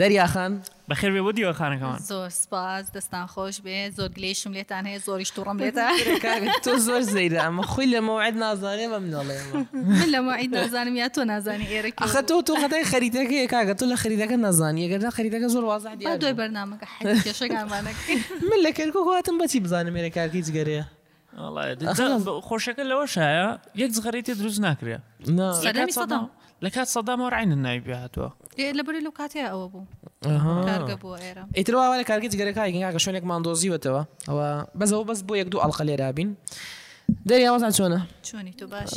دەریا خان بەخێر بێ بۆ دیوەخانەکەمان زۆر سپاس دەستان خۆش بێ زۆر گلێشم لێتان هەیە زۆریش توڕم لێتە تۆ زۆر زەیرە ئەمە خۆی لە مەوعد نازانێ بەم نڵێ لە مەعید نازانم یا تۆ نازانی ئێرە ئەخە تۆ تۆ خەتای خەریتەکەی کاگە تۆ لە خەریدەکە نازانی ئەگەردا خەریدەکە زۆر وازە دوای بەرنامەکە حەکێشەکانمانەکە من لە کەرکک هاتم بەچی بزانم مێرە کارکی جگەرەیە خۆشەکە لەوە شایە یەک زغەری تێ دروست ناکرێ لە کات سەدامەوە عین ناوی پێ هاتووە لە بەری لەو کاتێ ئەوە بوو ئیترواوە لە کارگە جگەرەکایگەکە شوێنێک مادۆزیوەتەوە ئەوە بەزەوە بەس بۆ یەک دوو ئەڵقە لێرابین دەریاوەزان چۆنە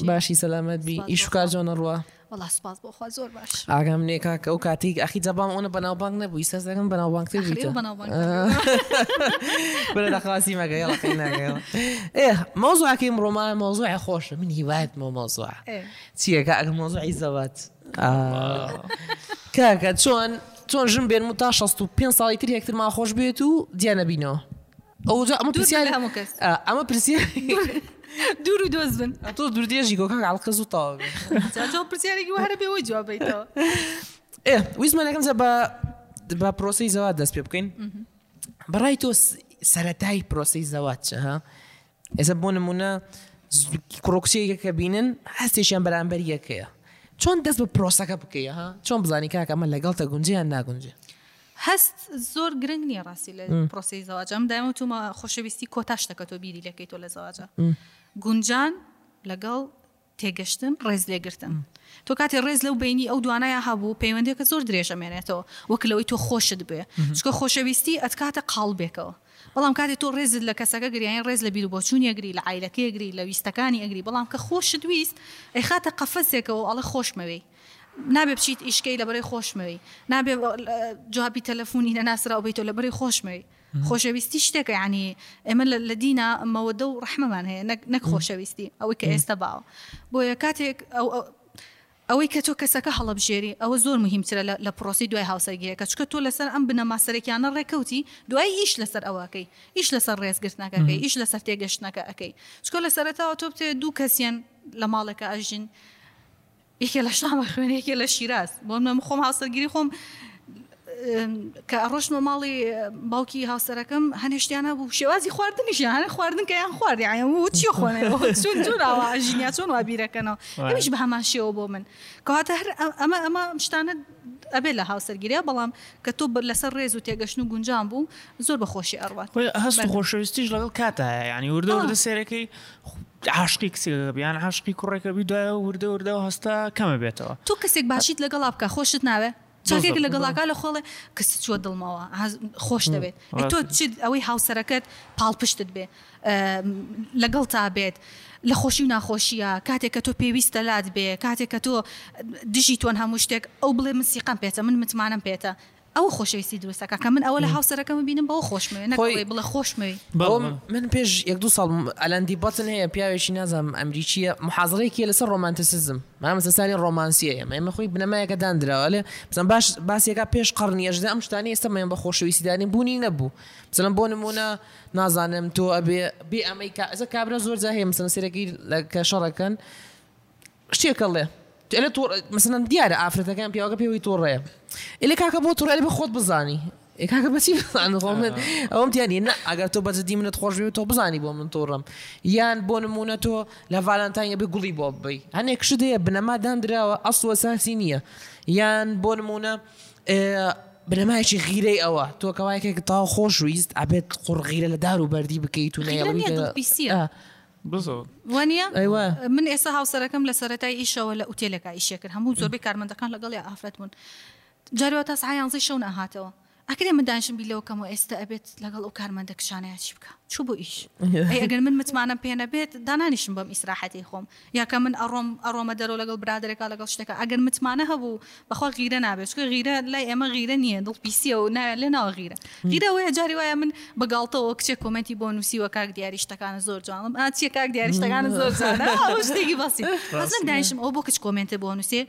باشی سەلامەت بی ئیشکار جۆنە ڕوە وەڵا سوپاس بۆ خوا زۆر باش. ئاگام نیە کاکە ئەو کاتیک ئەخی جەبام ئەونە بەناوبانگ نەبووی سەر دەگەم بەناوبانگتر بوویتە ئەخرێ بەناوبانگ بەرە داخواسی مەگە یاڵا قەی ناگە یاڵا. ئێ مەوزوعەکەی مڕۆمان مەوزوعە خۆشە من هیوایەت مەو مەوزوع ئێ. چیەکە ئەگە مەوزوعی زەواج کاکە چۆن چۆن ژن بێنم و تا شەست و پێنج ساڵی تر یەکترمان خۆش بوێت و جیا نەبینەوە. ئەوجا ئەمە دوور پرسیار بە هەموو کەس. ئا، ئەمە پرسیار دوور و دۆست بن تۆ دووردێژی گۆ کاک عەڵقە زوو تەواو بێ. جا تۆ پرسیارێکی وەهرە بێ وەی جوابیتەوە ئێ ویستمان یەکەم جار بە بە پرۆسەی زەواج دەست پێ بکەین بەڕای تۆ س- سەرەتای پرۆسەی زەواج چە ها ئێستا بۆ نمونە ز- کوڕ و کچێکە کە بینن هەستێکیان بەرامبەر یەکەیە چۆن دەست بە پرۆسەکە بکەیە ها چۆن بزانی کاکە ئەمە لەگەڵتە گونجێ یان ناگونجێ هەست زۆر گرنگ نییە ڕاستی لە پرۆسی زەواج ئەم دایمە تومە خۆشەویستی کۆتا شتەکە تۆ بیری لەکەی تۆ لە زەواجە گونجان لەگەڵ تێگەشتن ڕێز لێگرتن تۆ کاتی ڕێز لەو بینی ئەو دوانایە هەبوو پەیوەندەکە زۆر درێژە مێنێتەوە وەک لەوەی تۆ خۆشت بێ چکە خۆشەویستی ئەتکاتە قاڵبێکەوە بەڵام کاتی تۆ ڕێزت لە کەسەکە گریان ڕێز لە بیر بۆچوون یەگری لە عیلەکە یەگری لە ویستەکانی ئەگری بەڵام کە خۆشت ویست ئەیخاتە قەفەسێکەوە ئەڵە خۆشمەوەی نابێ بچیت ئیش کەی لەبەرەی خۆشمەوێی نابێ جوابی تەلەفونی نەناسراو بیتۆ لەبەرەی خۆشمەوی خۆشەویستی شتێکە ینی ئێمە لە دینە مەوەدە و ڕحمەمان هەیە نەک خۆشەویستی ئەوەی کە ئێستا باوە بۆیە کاتێک ئەوەی کە تۆ کەسەکە هەڵبژێری ئەوە زۆر مهمترە لە پرۆسی دوای هاوسەرگیرەکە چکە تۆ لەسەر ئەم بنەما سەرەکیانە ڕێکەوتی دوای ئیش لەسەر ئەوەکەی ئیش لەسەر ڕێزگرتنەکەەکەی ئیش لەسەر تێگەشتنەکە ئەەکەی چکۆ لە سەرەتاوە تۆ بتێ دوو کەسیان لە ماڵێکە ئەژین یەکێ لە شام ئەخوێنێ یەکێ لە شیراز بۆ منە من خۆم هاوسەرگیری خۆم کە ئەڕۆشتمە ماڵی باوکی هاوسەرەکەم هەنێ شتیانە بوو شێوازی خواردنیشیان هەنە خواردن کە یان خوارد چی خۆنەوە ژینیا چۆن وابیرەکەنەوە ئەوش بە هەمان شێوە بۆ من کەواتە هەر ئەمە ئەمە شتانە ئەبێت لە هاوسەرگیریا بەڵام کە تۆ لەسەر ڕێز و تێگەشتن و گونجان بوو زۆر بە خۆشی ئەڕوات. هەست و خۆشەویستیش لەگەڵ کاتا هەیە یانی وردە وردە سێرەکەی عاشقی کچێکەکە بی یان عاشقی کوڕێکە بی دوای وردە وردە ئەو هەستە کەم ئەبێتەوە. تۆ کەسێک باشیت لەگەڵا بکا خۆشت ناوێ؟ چاکێکت لەگەڵا کا لە خۆڵێ کەس چووە دڵمەوە خۆش دەوێت ئەی تۆ چیت ئەوەی هاوسەرەکەت پاڵپشتت بێ لەگەڵتا بێت لە خۆشی و ناخۆشییا کاتێک کە تۆ پێویستە لات بێ کاتێک کە تۆ دژی تۆن هەموو شتێک ئەو بڵێ من سیقەم پێتە من متمانەم پێتە ئەو خۆشەویستی دروستەکە کە من ئەوە لە هاوسەرەکەم بینم بەو خۆشمەوێ نەخۆی بڵە خۆشمەوی بەڵم من پێش یەک دو ساڵ ئەلەندی بەتن هەیە پیاوێکی نازم ئەمریکیە محازڕێکی لەسەر ڕۆمانتسزم مامەسەسانی ڕۆمانسیە ئێمە خۆی بنەمایەکە دانراوە لێ بزن باش باسیەکە پێش قڕنیەشدا ئەم شتانی ئێستا مێن بە خۆشەویستیدانی بوونی نەبوو بزنم بۆ نمونە نازانم تۆ ئەبێ بێ ئەمەی کا ئەزە کابرا زۆر جا هەیە مەسەن سێرەکەی کە شەڕەکەن شتێکە ڵێ ئەلە تۆ مەسەن دیارە ئافرەتەکان پیاوەکە پێوەی تۆڕەیە ئەلە کاکە بۆ تۆڕێ بە خۆت بزانی کاکە بەچی بزانم خۆ من ئەوم تیانی نە ئەگەر تۆ بەجددی منت خۆش بێت تۆ بزانی بۆ من تۆڕم یان بۆ نمونە تۆ لە ڤالانتاین بێ گوڵی بۆ ببی هەنێک شت هەیە بنەما دانراوە ئەسڵ ئەساسی نییە یان بۆ نمونە بنەمایەکی غیرەی ئەوە تۆ کەوا یەکێک تاو خۆش ویست ئەبێت قوڕ غیرە لە دار و بەردی بکەیت و غیرە نیە دڵپیسیە بزۆ وانە ئەیوە من ئێستا هاوسەرەکەم لە سەرەتای ئیشەوە لە ئوتێلەکە ئیشێ کرد هەموو زۆربەی کارمەندەکان لەگەڵ یا ئافرەت بوون جاروا تا سعیان زی شەو نەهاتەوە ئەکرێ من دانیشم بی لەوە کەم و ئێستا ئەبێت لەگەڵ ئەو کارمەندە کشانەیە چی بکە چوو بۆ ئیش ئەگەر من متمانەم پێ نەبێت دانانیشم بەم ئیسراحەتی خۆم یا کە من ئەڕۆم ئەڕۆمە دەرەوە لەگەڵ برادەرێکا لەگەڵ شتێکا ئەگەر متمانە هەبوو بەخوا غیرە نابێت چونکە غیرە لای ئێمە غیرە نییە دڵ پیسیە و ناویان لێ ناوە غیرە غیرە ئەوەیە جاری وایە من بە گاڵتەوە کچێک کۆمێنتی بۆ نووسیوە کاک دیاری شتەکانت زۆر جوانن ئا چیە کاک دیاری شتەکانت زۆر جوانە ئەوە شتێکی بەسیت بەس من دانیشم ئەو بۆ کچ کۆمێنتێ بۆ نووسێ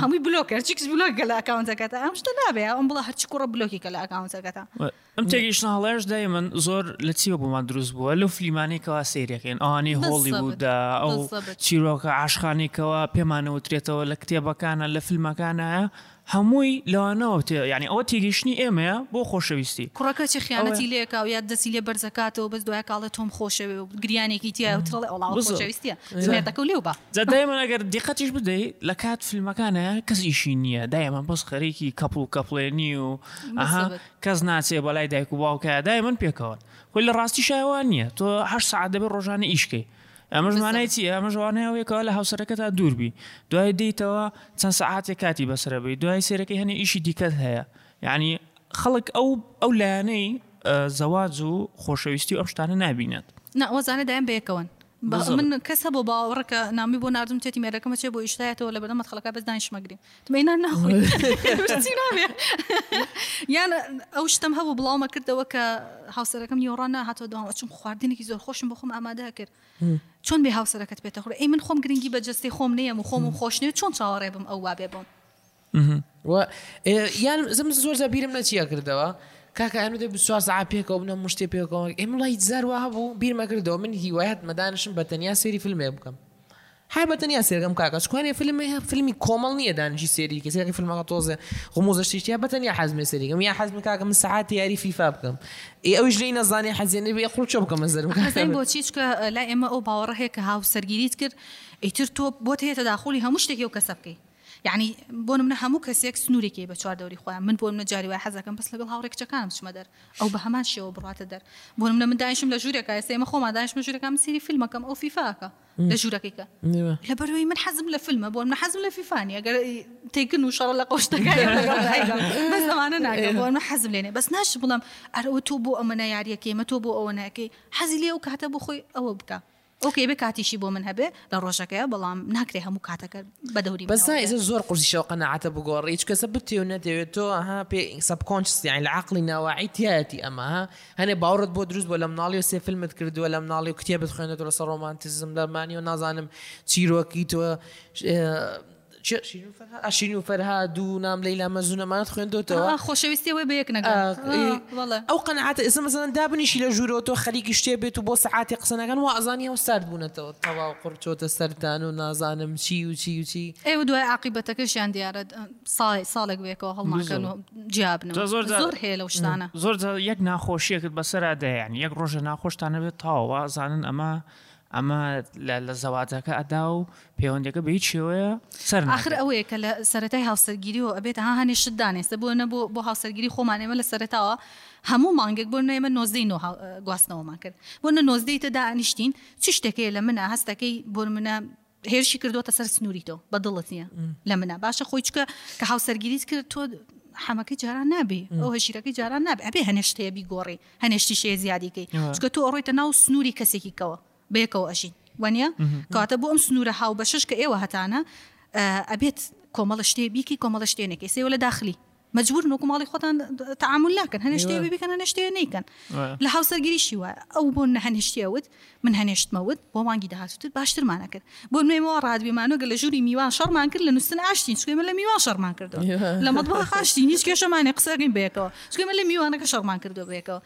هەمووی بلۆکەر چی کچ بلۆک گەل ئەکاونتەکەتە ئەم شتە نابێ ئەم بڵا هەرچی کوڕە بلۆکی کە لە ئەکاونتەکەتە ئەم تێگەیشتنە هەڵەیەش دای من زۆر لە چیوە بۆمان دروست بووە لەو فلیمانەی کەوا سیرەکەین ئەوانەی هۆڵی بوودا ئەو چیرۆکە عاشقانێکەوە پێمانەوترێتەوە لە کتێبەکانە لە فیلمەکانە هەمووی لەوانەوە تێ ینی ئەوە تێگەیشتنی ئێمەیە بۆ خۆشەویستی کوڕەکە چی خیانەتی لێکا و یاد دەسی لێ بەرزەکاتەوە بەس دوای کاڵێ تۆم خۆشەوێ و گریانێکی تیاوتڵێ ئەوڵاویستە زمێتەکە لێو بە زەدایمە ئەگەر دیقەتیش بدەی لە کات فیلمەکانە کەس ئیشی نییە دایمە بەس خەرێکی کەپڵ و کەپڵێنی و ئەها کەس ناچێ بەلای دایک و باوکە دایمەن پێکەوەن خۆی لە ڕاستی شایوان نییە تۆ هەر سعات دەبێت ڕۆژانە ئیشکەی ئەمەش مانای چی ئەمە ژوانەیە وێکەوە لە هاوسەرەکە تا دووربی دوای دیتەوە چەند سعاتێک کاتی بەسرەبی دوای سێرەکەی هەنێ ئیشی دیکەت هەیە یعنی خەڵک ئەو ئەو لایەنەی زەواج و خۆشەویستی و ئەم شتانە نبینێت ناوەزانە دایم بەیەکەوەن من کەسە بۆ باوەڕکە نامی بۆ نردم تێتی مێرەکەمە چێ بۆ ئیشتایەتەوە لە بەرەمە خەڵکە بەس دانیشمەگرین تمەینان ناخۆی یان ئەو شتم هەبوو بڵاومە کردەوە کە هاوسەرەکەم نیۆڕان ناهاتەوە داوام چون خواردنێکی زۆر خۆشم بخۆم ئامادە کرد چۆن بێ هاوسەرەکەت پێێتە خۆ ئەی من خۆم گرنگی بە جستی خۆم نیم و خۆم و خۆشنێ چۆن چاوەڕێ بم ئەو وابێ بم یان زم زۆر زەبیرم نەچیە کردەوە کاکە ئەمە دە بسوار سا پێکەوە بنە مشتێ پێکەوە ئێمە وڵی زار وە هەبوو بیرمەکردەوە من هیوایەت مەدانشم بە تەنیا سێری فیلمێ بکەم هەر بە تەنیا سێرکەم کاکە چکوان یە فلم هە فلمی کۆمەڵ نیە دانیشی سێری کە سێری فلمەکە تۆزێ غموزە شتیشتیە بە تەنیا حەزمێ سێری کەم یا حەزمە کاکە من سەعاتی یاری فیفا بکەم ئێ ئەویش لێی نەزانێ حەزێ نەبێ یە خوڵ چۆ بکەم من زەرم کاکە من بۆچی چکە لای ئێمە ئەو باوەڕە هەیە کە هاوسەرگیریت کرد ئیتر تۆ بۆت هەیە تەداخولی هەموو شتێکی ئەو کەسە بکەی یعنی بۆ نمونە هەموو کەسێک سنوورێکی بە چوار دەوری خۆیان من بۆ منە جاری وای حەزەکەم بەس لەگەڵ هاوڕێ کچەکانم چمە دەر ئەو بە هەمان شێوە بڕاتە دەر بۆ منە من داینشم لە ژوورێکە ئێستا ئێمە خۆمان دانیشمە ژوورەکەم سێری فیلمەکەم ئەو فیفاکە لە ژوورەکەی کە لەبەرەوەی من حەزم لە فیلمە بۆن من حەزم لە فیفانی ئەگەر تێکن و شەڕە لە قۆشتەکانمانە ناگەم بۆن من حەزم لێنێ بەس ناش بڵم ئەرەوە تۆ بۆ ئەمە نایاریەکەی مە تۆ بۆ ئەوە ناکەی حەزی لێ و کاتە بۆ خۆی ئەوە بکە ئۆکەی بێ کاتیشی بۆ من هەبێ لە ڕۆژەکەی بەڵام ناکرێ هەموو کاتەکە بە دەوری بەس زۆر قوزیشەوە قەنەعاتە بگۆڕی هیچ کەسە بتێ و نەدەوێت تۆ ها پێ سەبکۆنسیان لە عقلی ناوەعیتیایەتی ئەمە هەنێ باوڕت بۆ دروست بوە لەمناڵی و سێ فلمت کردوە لەمناڵی و کتێبت خوێندۆتە لەسەر ڕۆمانتیزم لەمانی و نازانم چیرۆکی تۆ شیرین و فەرهاد و نام لەیلا مەزونەمانت خوێندۆتەوە خۆشەویستی وێ بەیەک نەگە ئەو قەنەعاتە ئێستا مەزەن دابنیشی لە ژوورەوە تۆ خەریکی شتێ بێت و بۆ سەعاتی قسەنەکان و ئازانی ئەو سارد بوونەتەوە تەواو قڕچۆتە سەردان و نازانم چی و چی و چی ئێوە دوای عقیبەتەکەشیان دیارە سای ساڵێک بەیەکەوە هەڵناکەن و جیابن و زۆر جار- زۆر هەیە لەو شتانە زۆر جار یەک ناخۆشیەکت بەسەرا دێ یانی یەک ڕۆژە ناخۆشتانە بێت تاو وازانن ئەمە ئەمە لە لە زەواجەکە ئەدا و پەیوەندەکە بە هیچ شێوەیە سەر ناکەوێت. ئاخر ئەوەیە کە لە سەتای هاوسەرگیریەوە ئەبێت ها هەنێ شت دانێستە بۆ نە بۆ بۆ هاوسەرگیری خۆمان ئێمە لە سەرەتاوە هەموو مانگێک بۆ نەێمە نۆزدەی نۆ هاو- گواستنەوەمان کرد بۆ نە نۆزدەی تە دانیشتین چ شتێکەیە لە منە هەستەکەی بۆ منە هێرشی کردوتە سەر سنووری تۆ بە دڵت نیە لە منە باشە خۆی چکە کە هاوسەرگیریت کرد تۆ حەمەکەی جاران نابێ ئەو هەشیرەکەی جاران نابێ ئەبێ هەنێشتەیە بیگۆڕی هەنێشتی شێ زیادیکەی چکە تۆ ئەڕۆیتە ناو سنووری کەسێکی کەوە بەیەکەوە ئەژین وەنیە کاتە بۆ ئەم سنوورە هاو بەشش کە ئێوە هەتانە ئەبێت کۆمەڵە شتێ بیکی کۆمەڵە شتێنێکی سێوە لە داخلی مەجبورن وەکو ماڵی خۆتان تعامل ناکەن هەنێ شتێ بی بکەن هەنێ شتێ نیکەن لە هاوسەرگیریشی وایە ئەو بۆ نە هەنێ شتێ وت من هەنێشتمە وت بۆ مانگی داهاتوتر باشترمانە کرد بۆ نوێمەوە ڕادبێمانۆگە لە ژووری میوان شەڕمان کرد لە نووسن ئاشتین چکێ من لە میوان شەڕمان کردو لە مەدبا خاشتین هیچ کێشەمانێ قسەکەین بەیەکەوە چکێ من لە میوانەکە شەڕمان کردو بەیەکەوە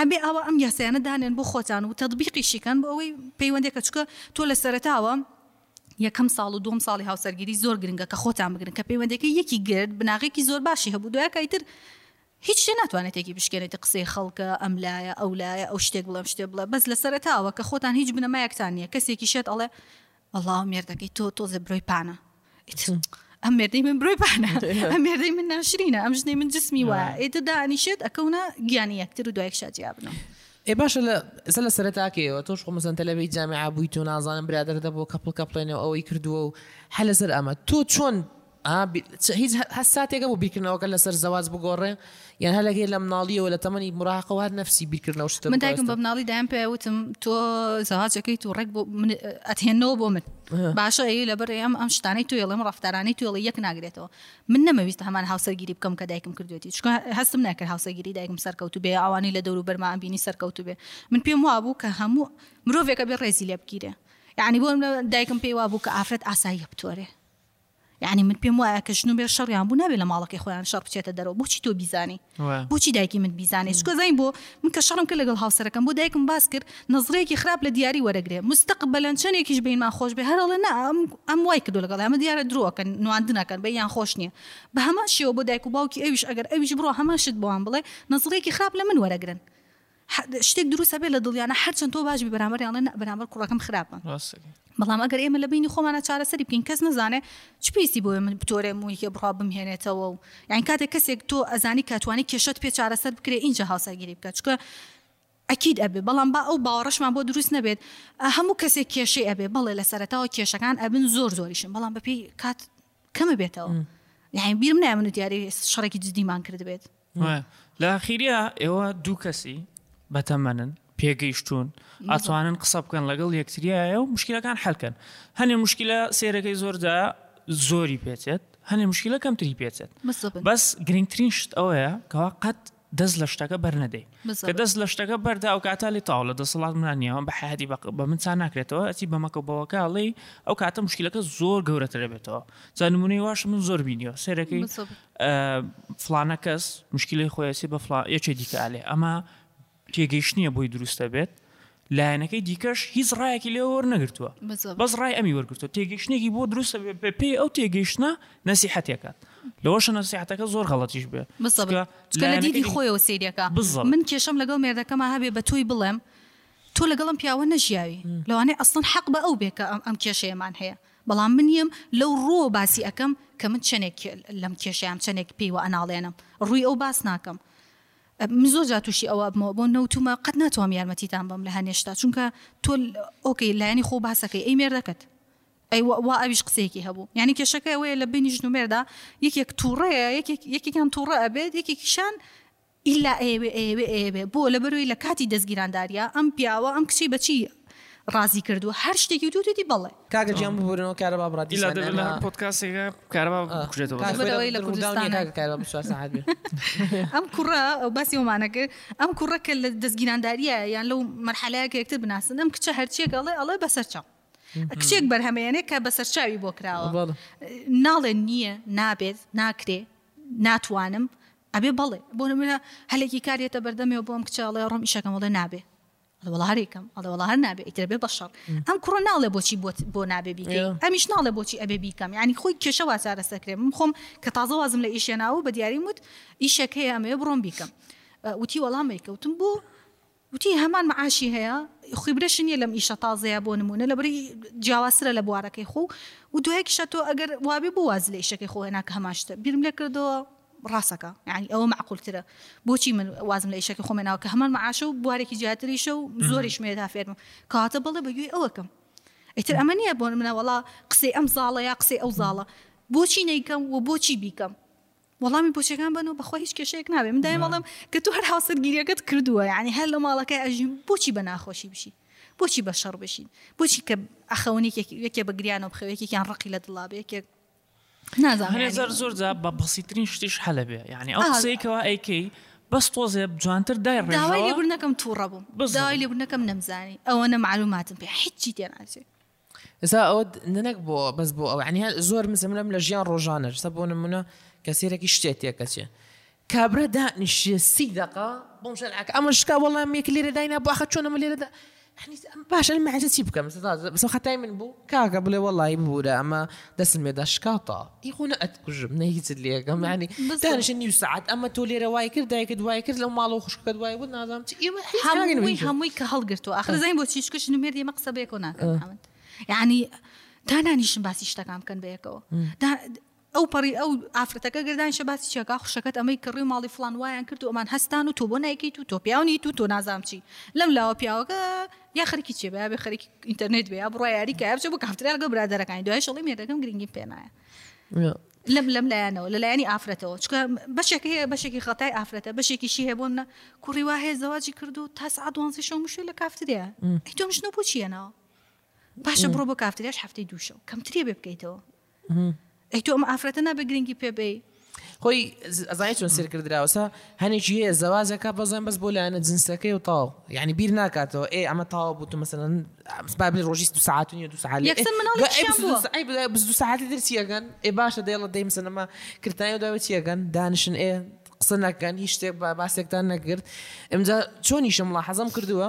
ئەبێ ئاوا ئەم یاسایانە دانێن بۆ خۆتان و تەتبیقیشی کەن بۆ ئەوەی پەیوەندێکە چونکە تۆ لە سەرەتاوە یەکەم ساڵ و دووەم ساڵی هاوسەرگیری زۆر گرنگە کە خۆتان بگرن کە پەیوەندەکەی یەکی گرت بناغێکی زۆر باشی هەبوو دوای کە ئیتر هیچ شتێ ناتوانێت تێکی بشکێنێتی قسەی خەڵکە ئەم لایە ئەو لایە ئەو شتێک بڵێم شتێ بڵێ بەس لە سەرەتاوە کە خۆتان هیچ بنەمایەکتان نییە کەسێکی شێت ئەڵێ وەڵا ئەو مێردەکەی تۆ تۆزێ برۆی پانە ئەم مێردەی من برۆی پانە ئەم مێردەی من ناشرینە ئەم ژنەی من جسمی وە ئێتە دانیشێت ئەکەونە گیانی یەکتر و دوایک شادیا بنە ئێ باشە لە ئێستا لە سەرتاکەیەوە تۆش خۆ مەسەن تەلەبەی جامعە بوویت و نازانم برادر دەبوو کەپڵ کەپڵێنەوە ئەوەی کردووە و هەلەسەر ئەمە تۆ چۆن ئا بی چ هیچ هەر ساتێک هەبوو بیرکردنەوەکە لەسەر زەواج بگۆڕێ یان هەر لەگەی لە مناڵیەوە لە تەمەنی مراهقەوە هەر نەفسی بیرکردنەوە شتە من دایکم بە مناڵی دایم پێ وتم تۆ زەواجەکەی تو ڕێک بۆ من ئەتهێنەوە بۆ من باشە ئەی لەبەر ئەم ئەم شتانەی تو ێڵم ڕفتارانی توێڵی یەک ناگرێتەوە من نەمەویست هەمان هاوسەرگیری بکەم کە دایکم کردوێتی چکە هەستم ناکرد هاوسەگیری دایکم سەرکەوتو بێ ئەوانی لە دەور و بەرمان بینی سەرکەوتو بێ من پێم وابوو کە هەموو مرۆڤێکە بێ ڕێزی لێ بگیرێ یعنی بۆ دایکم پێی وابوو کە ئافرەت ئاساییە بتۆرێ یعنی من پێم وایە کە ژنو بێ شەڕیان بوو نابێت لە ماڵەکەی خۆیان شەڕ بچێتە دەرەوە بۆچی تۆ بیزانی بۆچی دایکی من بیزانێت چکۆزین بۆ من کە شەڕم کە لەگەڵ هاوسەرەکەم بۆ دایکم باس کرد نەزرەیەکی خراپ لە دیاری وەرەگرێ مستەقبلەن چەندێکیش بینمان خۆش بێ هەرڵێ نا ئەم وای کردو لەگەڵ ئەمە دیارە درۆکەن نواندنەکەن بە یان خۆش نییە بە هەمان شێوە بۆ دایک و باوکی ئەویش ئەگەر ئەویش بڕۆ هەمان شت بۆوان بڵێ نەزرێکی خراپ لە من وەرەگرن شتێک دروست ئەبێت لە دڵیانە هەرچەند تۆ باش بی بەرامبەریان ڵێ نە بەرامبەر کوڕەکەم خراپە بەڵام ئەگەر ئێمە لە بینی خۆمانە چارەسەری بکەین کەس نزانێ چ پێویستی بۆیە من بتۆرێ مویکێ بڕا بمهێنێتەوە و یان کاتێک کەسێک تۆ ئەزانی کاتوانی کێشت پێ چارەسەر بکرێ اینجا هاوسەرگیری بکە چکە ئەکیید ئەبێ بەڵام با ئەو باوەڕشمان بۆ دروست نەبێت هەموو کەسێک کێشەی ئەبێ بەڵێ لە سەرتاوە کێشەکان ئەبن زۆر زۆریشن بەڵام بەپی کات کەمە بێتەوە یاین بیرم نامن و دیاری شڕێکی جدیمان کردبێت لە ئاخیریا ئێوە دوو کەسی بەتەمەنن پێگەیشتون ئەتوانن قسە بکەن لەگەڵ یەکتریایە و مشکلەکان حلکەن هەنێ مشکلە سێرەکەی زۆردا زۆری پێچێت هەنێ مشکلە کەمتری پێچێت بەس گرنگترین شت ئەوەیە کەوا قەت دەست لە شتەکە بەرنەدەی کە دەست لە شتەکە بەردا ئەو کاتا لە تاو لە دەسەڵات منانیەوە بە حیادی بە من چا ناکرێتەوە ئەچی بەمەکە بەوەکڵی ئەو کاتە مشکلەکە زۆر گەورەترە بێتەوە زانمونەی واش من زۆر بینیەوە سێرەکەی فڵانە کەس مشکلەی خۆی ئەچێ بە فڵان یەکێ دیکە ئالێ ئەمە تێگەیشتنیە بۆی دروستە بێت لایەنەکەی دیکەش هیچ ڕایەکی لێ وەرنەگرتووە بەس ڕای ئەمی وەرگرتو تێگەشتێکی بۆ دروستە بێ پێی ئەو تێگەیشتە نەسیحەتێکات لەوەشە نەسیحەتەکە زۆر غەڵەتیش بێ دیدی خۆیەوە سریەکە بزڵ من کێشم لەگەڵ مێردەکەمە هەبێ بە تۆی بڵێم تۆ لەگەڵم پیاوە نەژیاوی لەوانەیە ئەسڵن حەق بە ئەو بێکە ئەم ئەم کێشەیەمان هەیە بەڵام منیەم لەو ڕووەوە باسی ئەکەم کە من چەنێک لەم کێشەیام چەنێک پێی وەئەناڵێنم ڕووی ئەو باس ناکەم من زۆر جا تووشی ئەوە ئەبمەوە بۆ نەوتومە قەت ناتوام یارمەتیتان بەم لە هەنێشتا چونکە تۆ ئۆکەی لایەنی خۆ باسەکەی ئەی مێردەکەت ئەی وا ئەویش قسەیەکی هەبوو یعنی کێشەکە ئەوەیە لە بینی ژن و مێردا یەکێک تووڕەیە یەکێکیان تووڕە ئەبێت یەکێکیشان ئیلا ئەیەوێ ئەیەوێ ئەیەوێ بۆ لەبەرۆی لە کاتی دەزگیرانداریا ئەم پیاوە ئەم کچەی بەچی ڕازی کردوە هەر شتێکی وتوە توتی بەڵێ. کاکە گیان ببورنەوە کارەبا بڕا ئیلا دیسان دەبێت لە هەر ئەمە پۆدکاستێکا کارەبا بکوژێتەوە کاک دەبێت. خوێ لەبەرەوەی لە دڵ منداڵ نیە کوردستانە. کاکە کارەبا بۆ چوار سەعات بێ ئەم کوڕە ئەو باسی ئەومانە کرد ئەم کوڕە کە لە دەزگیرانداریە یان لەو مەرحەلەیە کە یەکتر بناسن ئەم کچە هەرچیەک ئەڵێ ئەڵێ بەسەر چاو کچێک بەرهەمێنێ کە بەسەر چاوی بۆ کراوە بەڵێ. ناڵێ نیە نابێت ناکرێ ناتوانم ئەبێ بەڵێ بۆ نموونە هەلێکی کار یەتە بەردەمێەوە بۆ ئەم کچە ئەڵێ ڕۆم ئیشەکەم ئەڵێ نابێ ئەڵێ وەڵا هەر یکەم ئەڵێ وەڵا هەر نابێ ئیتر ئەبێ بە شەڕ ئەم کوڕە ناڵێ بۆچی بۆت بۆ نابێ بیکەی ئەمیش ناڵێ بۆچی ئەبێ بیکەم یعنی خۆی کێشە وا چارەسەر کرێ من خۆم کە تازە وازم لە ئیش هێناوە بە دیاریم وت ئیشەکەیە ئەمەوێ بڕۆم بیکەم وتی وەڵا مەیکە وتم بۆ وتی هەمان معاشی هەیە خیبرەشی نیە لەم ئیشە تازەیە بۆ نمونە لەبری جیاوازترە لە بوارەکەی خۆ و دوایکیشە تۆ ئەگەر وابێ بۆ واز لە ئیشەکەی خۆ هێنا کە هەماشتە بیرم لێ کردەوە ڕاستەکە یعنی ئەوە معقولترە بۆچی من وازم لە ئیشەکە خۆ مێناوە کە هەمان معاشە و بوارێکی زیاتریشە و زۆریش مێ تا فێرم کاتە بەڵێ بەگوێ ئەوەکەم ئیتر ئەمە نییە بۆ منە وڵا قسەی ئەم زاڵە یا قسەی ئەو زاڵە بۆچی نیکەم و بۆچی بیکەم وەڵامی بۆچیەکان بەنەوە بەخوا هیچ کێشەیەک نابێ من دایم ئەڵێم کە تۆ هەر هاوسەرگیریەکەت کردووە یعنی هەر لە ماڵەکەی ئەژین بۆچی بە ناخۆشی بشی بۆچی بە شەڕ بشین بۆچی کە ئەخەونی یەکێ بە گریانەوە بخەوێ یەکێکیان ڕقی لە دڵا بێ یەکێک نازانێت زۆر جا بە بەسیترین شتیش حەلەبێ یعنی ئەو قسەیەکەوە ئەیکەی بەس تۆزێ جوانتر دای ڕێژەوە لێبوونەکەم تووڕە بووم بەزای لێبوونەکەم نەمزانی ئەوە نە معلوماتم پێ هیچی تێناچێت ئێستا ئەوە نەک بۆ بەس بۆ ئەوە عنیان زۆر مزملم لە ژیان ڕۆژانەش سە بۆ نمونە کەسێرەکی شتێ تێکەچێ کابرا دانیشێ سی دقا بۆم شەرعک ئەمە شکا وەڵام مێک لێرە داینا باخە چۆنەمە لێرەدا باشە مەعجە چی بکەم خەتای من بوو کاکە بڵێ وەڵی ببوورە ئەمە دەسم لێ دا شکاتا ئی خۆ نە ئەتکوژم نە هیچت لێ ئەکەم یانی دانیشە نیو سەعات ئەمە تۆ لێرە وای کرد دایکت وای کرد لەو ماڵەوە خوشکەکەت وای بوو نازانم چی ئێمە هیچ کاری هەمووی نەبوو. هەمووی کە هەڵگرتووە ئاخر زانین بۆ چی چکە ژن و مێرد ئێمە قسە بە یەکەوە ناکەن ئە. حەمد. یعنی تا نانیشن باسی شتەکان بکەن بە یەکەوە دا ئەو پەڕی ئەو ئافرەتەکە گردانشە باسی چیەکە خوشەکەت ئەمەی کڕی و ماڵی فلان وایان کرد و ئەمان هەستان و تۆ بۆ نایکەیت و تۆ پیاونیت و تۆ نازام چی لەم لاوە پیاوەکە یا خەرکی چێ بە بێ خەرکی ئینتەرنێت بێ بڕای یاری کە بچ بە کافتراگە برادەرەکانی دوای شڵی مێردەکەم گرنگی پێنایە لەم لەم لایەنەوە لە لایەنی ئافرەتەوە چکە بەشێک هەیە بەشێکی خەتای ئافرەتە بەشێکیشی هەیە بۆ منە کوڕی وا هەیە زەواجی کردو تا سعات دوانسی شەو مشێ لە کافتریا تۆ مشنە بۆ چیەنەوە باشە بڕۆ بۆ کافتریاش هەفتەی دووشەو کەمتری بێ بکەیتەوە ئەی تۆ ئەم ئافرەتە نابێ گرنگی پێ بەی خۆی ئەزای چۆن سێرکردراوسە هەنێکی هەیە زەواجەکە بەزۆن بەس بۆ لایەنە جنسەکەی و تاو یعنی بیر ناکاتەوە ئێ ئەمە تاوا بوو تو مەسەن بابلی ڕۆژی دو ساعتون یا دو ساعت دو ساعتی در چیەکەن ئێ باشە دێڵە دەی مسەنەما کردانی و داوە چیەکەن دانیشن ئێ قسە نەکەن هیچ شتێک بە باسێکتان نەکرد ئەمجا چۆنیشم ڵە حەزم کردووە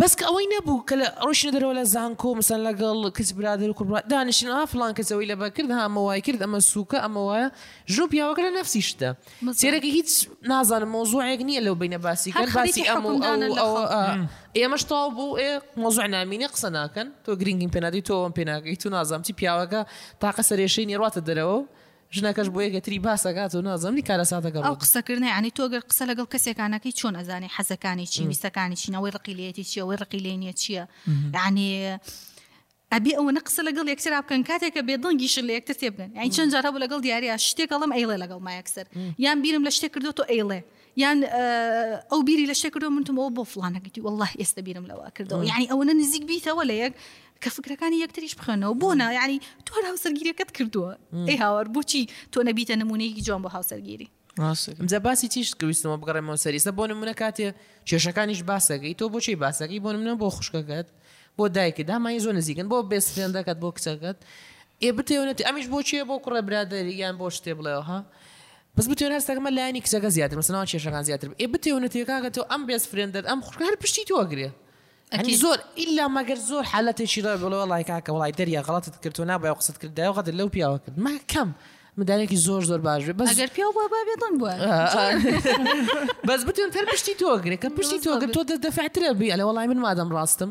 بەس کە ئەوەی نەبوو کە لە ڕۆیشتنە دەرەوە لە زانکۆ مەسەن لەگەڵ کچ برادەر و کوڕ برا دانیشتن ئا فڵان کەس ئەوەی لەبەر کرد ها ئەمە وای کرد ئەمە سووکە ئەمە وایە ژن و پیاوەکە لە نەفسی شتە سێرەکی هیچ نازانم مۆزوعێک نییە لەو بینە باسی کەن باسی ئەم و ئەو و ئەوە ئا ئێمەش تەواو بوو ئێ مۆزوع نامینێ قسە ناکەن تۆ گرینگیم پێ نادەی تۆ ئەوەم پێ ناگەی تو نازانم چی پیاوەکە تاقە سەرێشەی نیە ڕاتە دەرەوە و ژنەکەش بۆ یەکێتری باس ئەکات و نازم لی کارەساتەکە ڕوو ئەو قسەکردنە یانی تۆ گەر قسە لەگەڵ کەسێکا نەکەی چۆن ئەزانی حەزەکانی چی ویستەکانی چین ئەوەی ڕقی لێتی چیە ئەوەی ڕقی لێ نیە چیە یانی ئەبێ ئەوەنە قسە لەگەڵ یەکترا بکەن کاتێکە بێدڵنگیشن لە یەکتر تێ بگەن یانی چەند جار هەبوو لەگەڵ دیارە شتێک هەڵم ئەیڵێ لەگەڵ ما یەکسەر یان بیرم لە شتێک کردو تۆ ئەیڵێ یان ئەو بیری لە شێکردەوە منتم ئەو بۆ فلانە گوتی والله ئێستا بیرم لەوە کردەوە یعنی ئەوەنە نزیک بیتەوە لە یەک کە فکرەکانی یەکتریش بخوێنەوە بۆ نا یعنی تۆ هاوسەرگیریەکەت کردووە ئەی هاوار بچی تۆ نەبیتە نمونەیەکی جوان بۆ هاوسەرگیری جا باسی چیش گویستمە بگەڕێمەوە سەریسە بۆ نمونە کاتێ کێشەکانیش باسەکەی تۆ بۆچی باسەکەی بۆ منە بۆ خوشکەکەت بۆ دایکە دامای زۆر نزیکن بۆ بێست فرێندەکەت بۆ کچەکەت ئێ بتێونەتی ئەمیش بۆچیە بۆ کوڕە برادری یان بۆ شتێ بڵێەوە بەس بتوێن هەستەکەم بە لایەنی کچەکە زیاتر مەسەلەن وا کێشەکان زیاتر بێ ئێ بتێون نەتێ کاکە تۆ ئەم بێست فرێندەت ئەم خوشکە هەر پشتی تۆ ئەگرێ ئەنی ئەکید زۆر ئیلا مەگەر زۆر حالەتێکی ڕێ بڵێ وەڵای کاکە وەڵای دەریا غەڵەتت کرد تۆ نابایە و قسەت کردایە و غەدر لەو پیاوە کرد ما کەم مندالێکی زۆر زۆر باش بێ بەس ئەگەر پیاو بووە با بێدەنگ بووە بەس بتێن هەر پشتی تۆ ئەگرێ کە پشتی تۆ ئەگرێ تۆ دە دەفعترە بی ئەلێ وەڵای من مادەم ڕاستم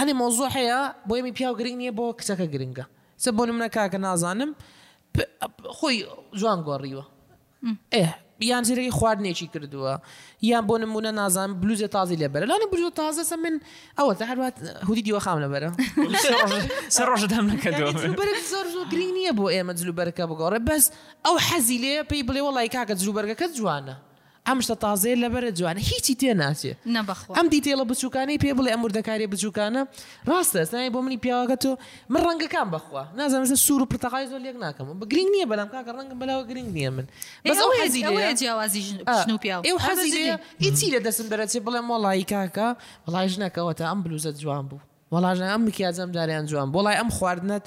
هەنێ مەوزوع هەیە بۆ ئێمەی پیاو گرنگ نیە بۆ کچەکە گرنگە چ بۆ نمونە کاکە نازانم پ خۆی جوان گۆڕیوە ئێه یان جرەی خواردنێکی کردووە یان بۆ نمونە نازان بلوزێ تازی لێبەرە لانی بلوزە تازەسە من ئەوە تا هەروات هودی دیوە خام لەبەرە سە ڕۆژ دام نەکردەوە زۆر زۆر گرنگ نییە بۆ ئێمە جلوبەرکە بگۆڕێ بەس ئەو حەزی لێ پێی بڵێ وڵی کاکە جلوبەرگەکە جوانە ئەم شتە تازەیە لەبەرە جوانە هیچی تێ ناچێ نەبخوا ئەم دیتێڵە بچووکانی پێ بڵێ ئەم وردەکاریە بچووکانە ڕاستە ئەسنای بۆ منی پیاوەکە تۆ من ڕەنگەکان بخوا نازانم سوور و پرتەقای زۆر لێک ناکەم بە گرنگ نییە بەلام کاکە ڕەنگم بەلاوە گرنگ نییە من بەس ئەو حەزی لێیە جیاوازی ژن و ژن و پیاو ئێو حەزی لێیە ئیچی لە دەستم دەرەچێ بڵێم وەڵایی کاکە وەڵای ژنەکەوەتە ئەم بلوزە جوان بوو وەڵا ژنە ئەم مکیاجە ئەم جارە یان جوان بوو وەڵای ئەم خواردنەت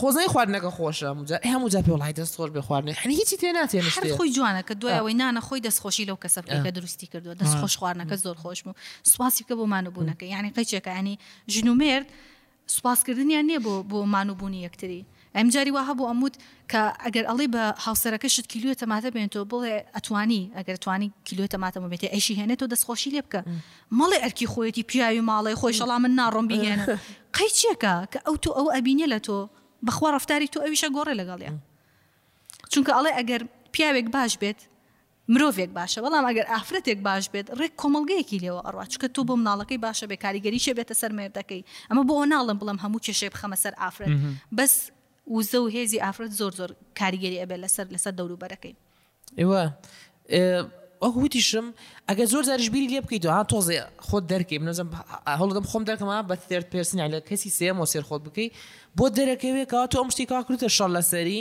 خۆزای خواردنەکە خۆشە هەموو جار هەموو جار پێ وەڵای دەست خۆش بێ خواردنێ حەلی هیچی تێ ناتێ هەر نشتێ خۆی جوانە کە دوای ئەوەی نانە خۆی دەست خۆشی لەو کەسە بکەی کە دروستی کردووە دەست خۆش خواردنەکە زۆر خۆش بوو سوپاسی بکە بۆ مانوبوونەکەی یانی قەیچێکە ینی ژن و مێرد سوپاسکردنیان نییە بۆ بۆ مانوبوونی یەکتری ئەم جاری وا هەبوو ئەموت کە ئەگەر ئەڵێ بە هاوسەرەکەشت کیلوێ تەماتە بێن تۆ بڵێ ئەتوانی ئەگەر توانی کیلوێ تەماتە بێتێ ئەیشی هێنێت تۆ دەستخۆشی لێ بکە مەڵێ ئەرکی خۆیەتی پیاوی ماڵی خۆی شەڵا من ناڕۆم بهێنە قەی چێکە کە ئەو تۆ ئەو ئەبینێ لە تۆ بەخوا ڕفتاری تۆ ئەویشە گۆڕێ لەگەڵیان چونکە ئەڵێ ئەگەر پیاوێک باش بێت مرۆڤێک باشە بەڵام ئەگەر ئافرەتێک باش بێت ڕێک کۆمەڵگەیەکی لێوە ئەڕوات چونکە تۆ بۆ مناڵەکەی باشە بێ کاریگەریی ئەبێتە سەر مێردەکەی ئەمە بۆ ئەوە ناڵێم بڵێم هەموو کێشەی بخەمە سەر ئافرەت بەس وزە و هێزی ئافرەت زۆر زۆر کاریگەری ئەبێت لەسەر لەسەر دەوروبەرەکەی ئێوە وەک وتیشم ئەگەر زۆر جاریش بیری لێ بکەیت ها تۆزێ خۆت دەرکەی منەزم هەڵدەم خۆم دەکەمە بە تێرت پێرسین لە کەسی سێمەوە سێر خۆت بکەی بۆ دەرەکەوێکەوە تۆ ئەم شتێکا کردە شەڕ لەسەری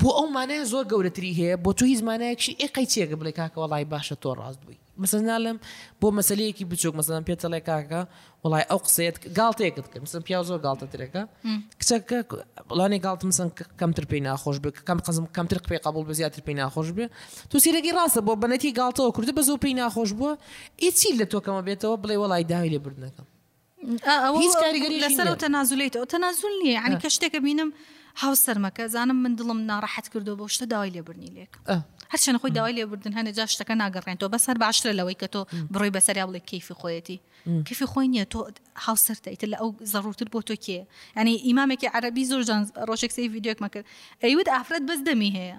بۆ ئەو مانای زۆر گەورەتری هەیە بۆ تۆ هیچ مانایەکشی ئێ قەی چیەکە بڵێ کاکە وەڵای باشە تۆ ڕاست بووی مەسەن نالم بۆ مەسلەیەکی بچوک مەسەن پێ تەڵێ کاکە وڵای ئەو قسەیەت گاڵتەیەکت کرد مسن پیا زۆر گاڵتە درەکە کچەکە بڵانی گاڵت مسن کەمتر پێی ناخۆش بێ کەم قزم کەمتر پێ قبول بە زیاتر پێی ناخۆش بێ تو سیرەکی ڕاستە بۆ بنەتی گاڵتەوە کردە بە زۆر پێی ناخۆش بووە ئیچی لە تۆکەمە بێتەوە بڵێ وڵای داوی لێ بردنەکەم هیچ کاریگەری لەسەر و تەنازولەیت ئەو تەنازول نییە عنی کە شتێکە بینم هاوسەرمەکە زانم من دڵم ناڕەحەت کردو بۆ شتە داوای لێبرنی لێک هەرچەند خۆی داوای لێبردن هەنێ جا شتەکە ناگەڕێن تۆ بەس هەر باشترە لەوەی کە تۆ بڕۆی بەسەریا بڵێ کیفی خۆیەتی کیفی خۆی نییە تۆ هاوسەر دایتە لە ئەو زەڕوتر بۆ تۆ کێ ینی ئیمامێکی عەربی زۆر جان ڕۆژێک سی یددیوکمە کرد ئەیود ئافرەت بەس دەمی هەیە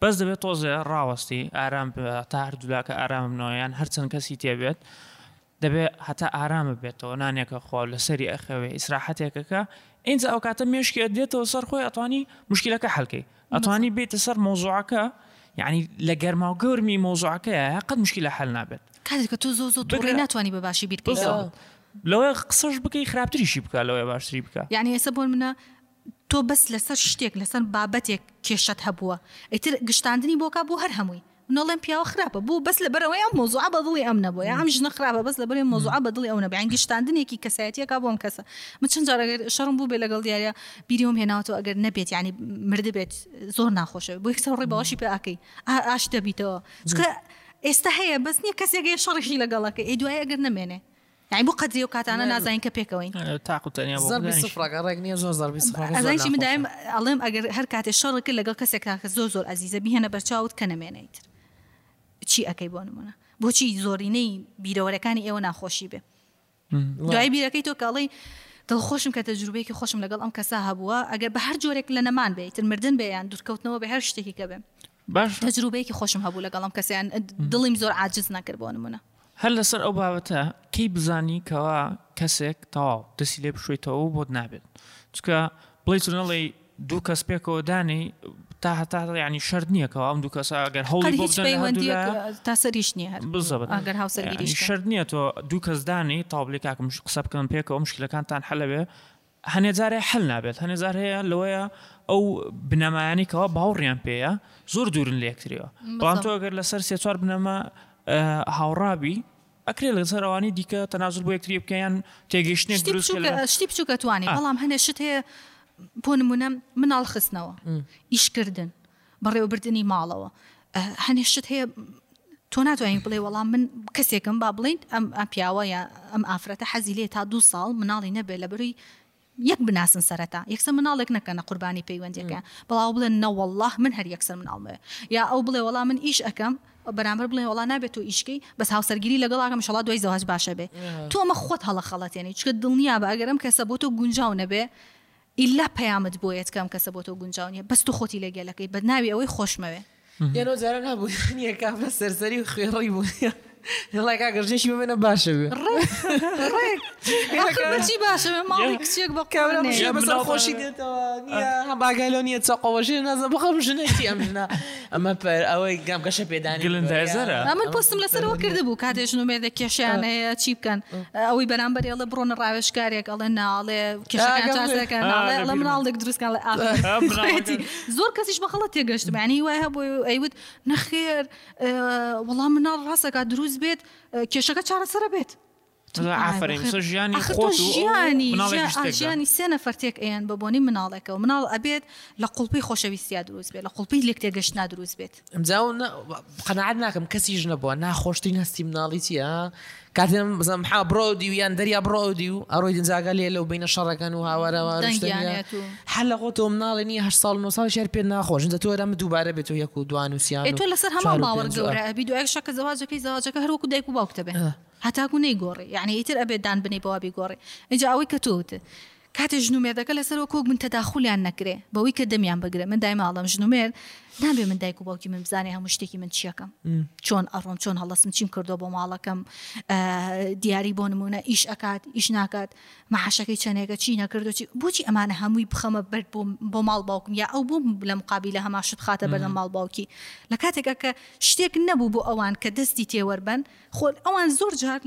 بەس دەبێت تۆزێ ڕاوەستی ئارام بە تا هەردوولاکە ئارامبنەوە یان هەرچەند کەسی تێبێت دەبێت هەتا ئارامە بێتەوە نانێکە خوا لە سەری ئەخەوێ ئیسراحەتێکەکە ئینجا ئەو کاتە مێشکی ئەدێتەوە سەر خۆی ئەتوانی مشکلەکە حلکەی ئەتوانی بێتە سەر مۆزوعەکە یعنی لە گەرما و گەورمی مۆزوعەکەیە قەت مشکلە حل نابێت کاتێککە تۆ زۆ زۆ دوڕی ناتوانانی بە باشی بیرکەوە لەوەی قسەش بکەی خراپتریشی بکە لەوەی باشتری بکە یعنی ئێسە بۆن منە تۆ بەس لەسەر شتێک لەسەر بابەتێک کێشەت هەبووە ئیتر گشتاندنی بۆ کا بۆ هەر هەمووی من ئەڵێم پیاوە خراپە بۆ بەس لەبەرەوەی ئەم مەوزوعە بە دڵی ئەم نەبووە یا ئەم ژنە خراپە بەس لەبەرەوەی مەوزوعە بە دڵی ئەو نەبووە یان گشتاندنێکی کەسایەتیە کا بۆ ئەم کەسە من چەند جار ئەگەر شەڕم بوو بێ لەگەڵ دیارە بیری ئەوم هێناوەتەوە ئەگەر نەبێت یعنی مردبێت زۆر ناخۆشە بۆ یەکسەر ڕێ بەوەشی پێ ئاکەی ئا- ئاش دەبیتەوە چونکە ئێستا هەیە بەس نییە کەسێک هەیە شەڕیشی لەگەڵەکەی ئەی دوای ئەگەر نەمێنێ یانی بۆ قەدری ئەو کاتانە نازانین کە پێکەوەین. تاق و تەنیا بۆ خۆتان. زەربی سفرەکە ڕێک نییە زۆر زەربی سفرەکە زۆر ناخۆشە. ئەزانی چی من دایم ئەڵێم ئەگەر هەر کاتێ شەڕت کرد لەگەڵ کەسێکا کە زۆر زۆر ئەزیزە بیهێنە بەرچاوت کە نەمێنێ ئیتر چی ئەکەی بۆ نموونە بۆچی زۆرینەی بیرەوەرەکانی ئێوە ناخۆشی بێ دوای بیرەکەی تۆ کە ئەڵێی دڵخۆشم کە تەجروبەیەکی خۆشم لەگەڵ ئەم کەسە هەبووە ئەگەر بە هەر جۆرێک لە نەمان بێ ئیتر مردن بێ یان دوورکەوتنەوە بە هەر شتێکی کە بێ باش تەجروبەیەکی خۆشم هەبوو لەگەڵ ئەم کەسە یان دڵیم زۆر عاجز نەکرد بۆ نمونە. هەر لەسەر ئەو بابەتە کەی بزانی کەوا کەسێک تەواو دەسی لێ بشۆیتەوە و بۆت نابێت چونکە بڵێ چ نەڵێ دوو کەس پێکەوە دانی تا هەتا ینی شەرت نییە کەوا ئەم دوو کەسە ئەگەر هەر هەوڵی هیچ بۆ بدەن لە هەردوو پەیوەندیەک لایان، تا سەریش نییە هەر بالضبط. ئەگەر هاوسەر یعنی گیریش شەرت نییە تۆ دوو کەس دانی تاو بڵێ کاکم قسە بکەن پێکەوە مشکلەکانتان حەلەوێ هەنێ جار هەیە حەل نابێت، هەنێ جار هەیە لەوەیە ئەو بنەمایانەی کەوا باوڕیان پێیە زۆر دوورن لە یەکتریەوە، بەڵام تۆ ئەگەر لەسەر سێ چوار بنەما هاوڕابی ئەکرێ لە سەروانی دیکە تەنازل بۆ یەکتری بکەیان تێگەیشتنێک دروست شتی بچووکەتوانی بەڵام هەنێ شت هەیە بۆ نمونە مناڵ خستنەوە ئیشکردن بەڕێوەبردنی ماڵەوە هەنێ شت هەیە تۆ ناتوانین بڵێ وەڵام من کەسێکم با بڵین ئەم پیاوە یا ئەم ئافرەتە حەزی لێ تا دوو ساڵ مناڵی نەبێ لە بەروی یەک بناسن سەرەتا یەکسە مناڵێک نەکەنە قوربانی پەیوەندەکە بەڵاو بڵێن نەوەله من هەر یەکسەر مناڵمێ یا ئەو بڵێ وەڵام من ئیش ئەەکەم بەرامبەر بڵێ وڵا نابێت و ئیشکی بەس هاوسەرگیری لەگەڵاکەم شڵا دوای زەواج باشە بێ تۆمە خۆت هەڵە خەڵەتێنی چکە دڵنیا بە ئەگەرم کەسە بۆ تۆ گونجاو نەبێ ئیلا پەیامت بۆ یەت کە ئەم کەسە بۆ تۆ گونجاو نیە بەس تۆ خۆتی لە گەلەکەی بە ناوی ئەوەی خۆشمەوێ. یان ئەو جارە نابوو یانە کافە سەرسەری و خوێڕی بوو دەڵێ کاکە ژنێکی بۆ بێنە باشە بێ ڕێک ئاخر بە چی باشە بێ ماڵی کچێک بە کاورە قورنێ. بژێ بەسەر خۆشی دێتەوە نییە هەم ئاگای لەو نییە چەقۆوەژێ نازە بخەم ژنێکی ئەم ژنە ئەمە پەر ئەوەی گەم گەشە پێدانی گلندایزەرە ئەمن پۆستم لەسەرەوە کردبوو کاتێ ژن و مێردە کێشیان هەیە چی بکەن ئەوەی بەرامبەر ئێڵە بڕۆنە ڕاوێشکارێک ئەڵێ ناڵێ کێشەکەن ئەڵە مناڵێک دروستکان لە ئاخرەتی زۆر کەسیش بەخەڵە تێگەشتمانی وای هەبوو ئەیوت نەخێر وەڵام مناڵ ڕاستەکە دروست بێت کێشەکە چارەسەرە بێت ئافەرین بەسەر ژیانی ئاخر تۆ خۆت و ئەو ژیانی مناڵێکی ژیا- شتێکدا. ژیانی سێ نەفەر تێک ئەیەن بە بۆنەی مناڵێکەوە مناڵ ئەبێت لە قوڵپی خۆشەویستیا دروست بێت لە قوڵپی لێک تێگەشتنا دروست بێت ئەمجا و نە- قەناعەت ناکەم کەسی ژنە بووە ناخۆشترین هەستی مناڵی چیە کاتێن بزانم حا بڕۆ دیو یان دەریا بڕۆ ئەو دیو ئەڕۆی دنجاگە لێ لەو بینە شەڕەکەن و هاوارەوە دەنگیانێت و- هەر لە خۆ تۆ مناڵی نیە هەشت ساڵ و نۆ ساڵ شێر پێ ناخۆش دە تۆ ئەرام دووبارە بێت و یەک و دوان و سیان ئەی و تۆ لەسەر چوار هەمان و باوەڕ پێنج و گەورە ئەبی دوای شەکە زەواجەکەی زەواجەکە هەروەکو دایک و باوکتە بێ ئە. هەتاکو نەیگۆڕێ یەعنی ئیتر ئەبێ دان بنێی بەوە بیگۆڕێ ئینجا ئەوەی کە تۆ وتت کاتێ ژن و مێردەکە لەسەرەوە کۆک بن تەداخولیان نەکرێ بەوەی کە دەمیان بگرێ من دایمە ئەڵێم ژن و مێرد نابێ من دایک و باوکی من بزانێ هەموو شتێکی من چیەکەم چۆن ئەڕۆم چۆن هەڵەسم چیم کردو بۆ ماڵەکەم دیاری بۆ نمونە ئیش ئەکات ئیش ناکات مەحشەکەی چەنێکە چی نەکردو چی بۆچی ئەمانە هەمووی بخەمە بەر بۆ ماڵ باوکم یا ئەو بووم لە مقابی لە هەماشت خاتە بەردەم ماڵ باوکی لە کاتێکە کە شتێک نەبوو بۆ ئەوان کە دەستی تێوەربەن خۆ ئەوان زۆر جار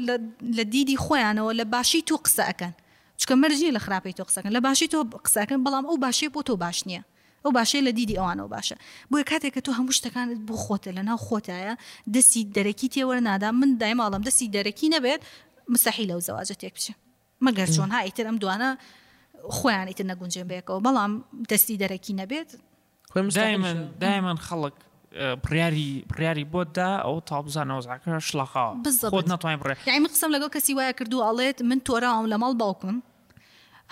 لە دیدی خۆیانەوە لە باشی تۆ قسە ئەکەن چکە مەرج نیە لە خراپی تۆ قسەکەن لە باشی تۆ قسەکەن بەڵام ئەو باشێ بۆ تۆ باش نییە ئەو باشەیە لە دیدی ئەوانەوە باشە بۆیە کاتێک کە تۆ هەموو شتەکانت بۆ خۆتە لە ناو خۆتایە دەستی دەرەکی تێوەەر نادا من دایماڵم دەستی دەرەکی نەبێت مسەحی لەو زەواجە تێک بچێ مەگەر چۆن ها ئیتر ئەم دوانە خۆیان ئیتر نەگونجێن بەیەکەوە بەڵام دەستی دەرەکی نەبێت دایمەن خەڵک بڕیاری بڕیاری بۆ دا ئەو تابزانەوەزاکە شڵەقا خۆت ناتوانین بڕێ یایم قسەم لەگەڵ کەسی وایە کردو ئەڵێت من تۆراوم لە ماڵ باوکم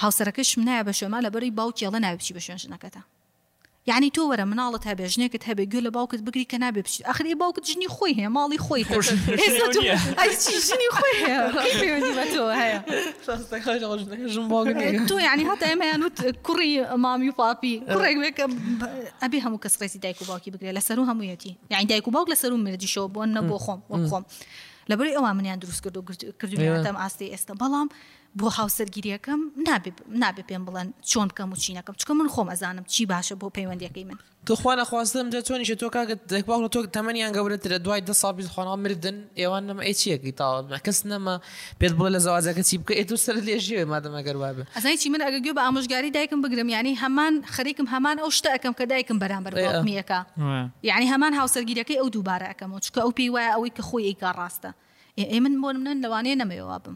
هاوسەرەکەشم نایە بە شوێما لە بەری باوکی ئەڵە ناوچی بە شوێن ژنەکەتە یعنی تۆ وەرە مناڵت هەبێ ژنێکت هەبێ گوێ لە باوکت بگری کە نابێ بچیت ئەخری باوکت ژنی خۆی هەیە ماڵی خۆی ژنی خۆی هەیە ژن بۆگە نیە تۆ یعنی هەتا ئێمە یانوت کوڕی مامی و پاپی کوڕێک بێک ئەبێ هەموو کەس ڕێزی دایک و باوکی بگرێت لەسەر و هەموویەتی یعنی دایک و باوک لەسەر و مردیشەوە بۆ نە بۆ خۆم وە خۆم لەبەری ئەوە منیان دروست کرد و کردویانتەم ئاستی ئێستا بەڵام بۆ هاوسەرگیریەکەم نابێ پێم بڵێن چۆن بکەم و چینەکەم چکە من خۆم ئەزانم چی باشە بۆ پەیوەندەکەی من توخوا نەخواستم جا چۆنیشە تۆ کاکە دایک باوک لە تۆ تەمەنیان گەورەترە دوای دە ساڵ بیست خۆناڵ مردن ئێوان نەمە ئەی چیەکەی تاوە کەس نەمە پێت بڵێ لە زەواجەکە چی بکە ئێ تۆ سەر لێژێ مادەم ئەگەر وابێ ئەزای چی من ئەگە گوێ بە ئامۆژگاری دایکم بگرم یعنی هەمان خەریکم هەمان ئەو شتە ئەەکەم کە دایکم بەرامبەر ئێ، ئا. باوکمیەکە وایە. یعنی هەمان هاوسەرگیرەکەی ئەو دووبارە ئەەکەمەوە چکە ئەو پێی وایە ئەوەی کە خۆی ئەیکا ڕاستە ئێ ئێ من بۆ منە لەوانەیە نەمەوێ وابم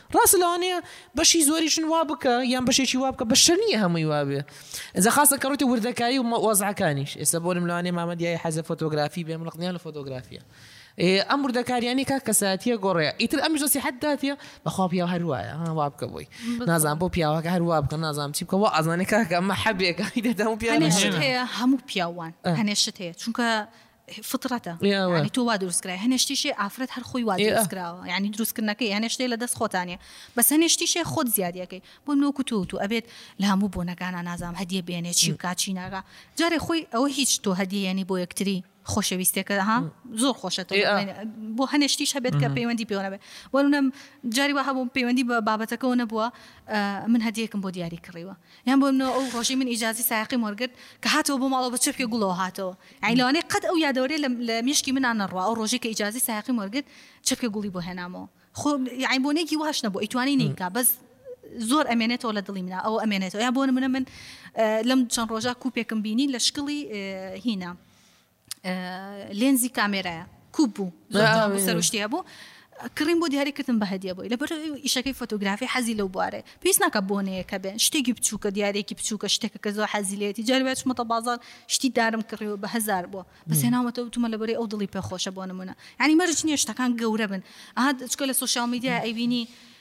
ڕاستە لەوانەیە بەشی زۆریشن وا بکە یان بەشێکی وا بکە بەشەر نییە هەمووی وابێ ئەجا خاستە کە ڕووتی وردەکاری و وەزعەکانیش ئێستا بۆنم لەوانێ مامە دیای حەزە فۆتۆگرافی بێ مڵقنیان لە فۆتۆگرافیە ئەم وردەکاریانی کاک کەساتیە گۆڕێ ئیتر ئەمیش دەسی حد داتە بەخوا پیاو هەر وایە وا بکە بۆی نازان بۆ پیاوەکە هەر وا بکە نازان چی بکە ئازانێ کاکە ئەمە حەبێکە هەموو پیاوان هەموو پیاوان هەنێشت هەیە چونکە فطرەتە ئێ ئەوە. یانی تۆ وا دروست کرای هەنێ شتیشێ ئافرەت هەر خۆی وا ئێ ئە. دروست کراوە یانی دروستکردنەکەی هەنێ شتێ لە دەست خۆتا نیە بەس هەنێ شتیشێ خۆت زیادیەکەی بۆ من وەکو تۆ وتوو ئەبێت لە هەموو بۆنەکانا نازانم هەدیە بێنێ چی بکا چی ناکا جارێ خۆی ئەوە هیچ تۆ هەدیە یانی بۆ یەکتری خۆشەویستێکە ها زۆر خۆشە تۆ ئێ ئە. بتمێنێ بۆ هەنێ شتیش هەبێت کە پەیوەندی پێوە نەبێ وەرنە جاری وا هەبوو پەیوەندی بە بابەتەکەوە نەبووە ئە من هەدیەکم بۆ دیاری کڕیوە یان بۆ نمونە ئەو ڕۆژەی من ئیجازەی سایەقیم وەرگرت کە هاتەوە بۆ ماڵەوە بە چرپێک گوڵەوە هاتەوە یانی لەوانەیە قەت ئەو یادەوەرە لە مێشکی منا نەڕوا ئەو ڕۆژەی کە ئیجازەی سایەقیم وەرگرت چرپێک گوڵی بۆ هێنامەوە خۆ یانی بۆنێکی واش نەبوو ئەیتوانی نەی بکا بەس زۆر ئەمێنێتەوە لە دڵی منا ئەو ئەمێنێتەوە یا بۆ نمونە من لەم چەند ڕۆژە کوپێکم بینی لە شکڵی هینا لێنزی کامێرایە کوپ بوو سەرشتی هەبوو کڕین بۆ دیاری کردن بە هەدیە بۆی لەبەر ئیشەکەی فۆتۆگرافی حەزی لەو بوارێ پێست ناکە بۆنەیەەکە بێن شتێکی بچووکە دیارێکی بچووکە شتێکە کە زۆر حەزیلێتی جاربچمەتە بازار شتی دارم کڕیەوە بە هزار بۆ بەسێناوەتە وتمە لەبەری ئەو دڵی پێخۆشە بۆ نمونە ینی مەرج نیە شتەکان گەورە بن ئاهات چکە لە سوسیال میدیا ئەیبینی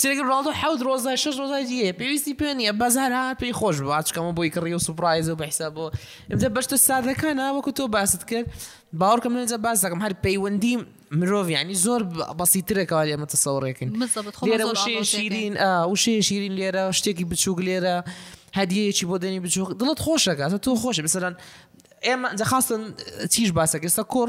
سیرەکی ڕۆناڵدۆ حەوت ڕۆزە شەش ڕۆزای جیە پێویستی پێ نییە بەس هەر هات پێی خۆش بوو ئاچکەمە بۆی کڕی و سوپڕایز و بەحساب بۆ ئەجا بەشتە سادەکانە وەکو تۆ باست کرد باوەڕکەم لەجا باس دەکەم هەر پەیوەندی مرۆڤ ینی زۆر بەسیترەکەوا ئێمە تەسەوڕێکن لێرە وشێ شیرین وشێ شیرین لێرە شتێکی بچووک لێرە هەدیەیەکی بۆ دەنی بچووک دڵت خۆشەکە تۆ خۆش بسەران ئێمە جەخواستن چیش باسەکەستا کۆر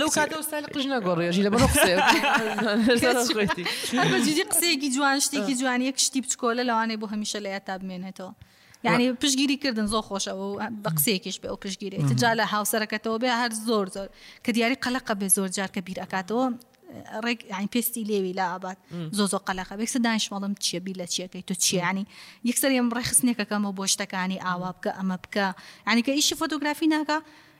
لەو کاتەوە ستایل قژ نەگۆڕی ژی لەبەر قسەیە هەر بەجدی قسەیەکی جوان شتێکی جوان یەک شتی بچکۆلە لەوانەیە بۆ هەمیشە لە یاد تا بمێنێتەوە یعنی پشگیری کردن زۆر خۆشە و بە قسەیەکیش بێ ئەو پشگیری جا لە هاوسەرەکەتەوە بێ هەر زۆر زۆر کە دیاری قەلەقە بێ زۆر جارکە بیرەکاتەوە ڕێک ئاین پێستی لێوی لا ئابات زۆ زۆ قەلەقە بێکسە دانیشمەڵم چیە بی لە چیەکەی تو چیانی یەکسەر یم ڕێخستنێکەکەمە بۆ شتەکانی ئاوا بکە ئەمە بکە ینیکە ئیشی فۆتۆگرافی ناکە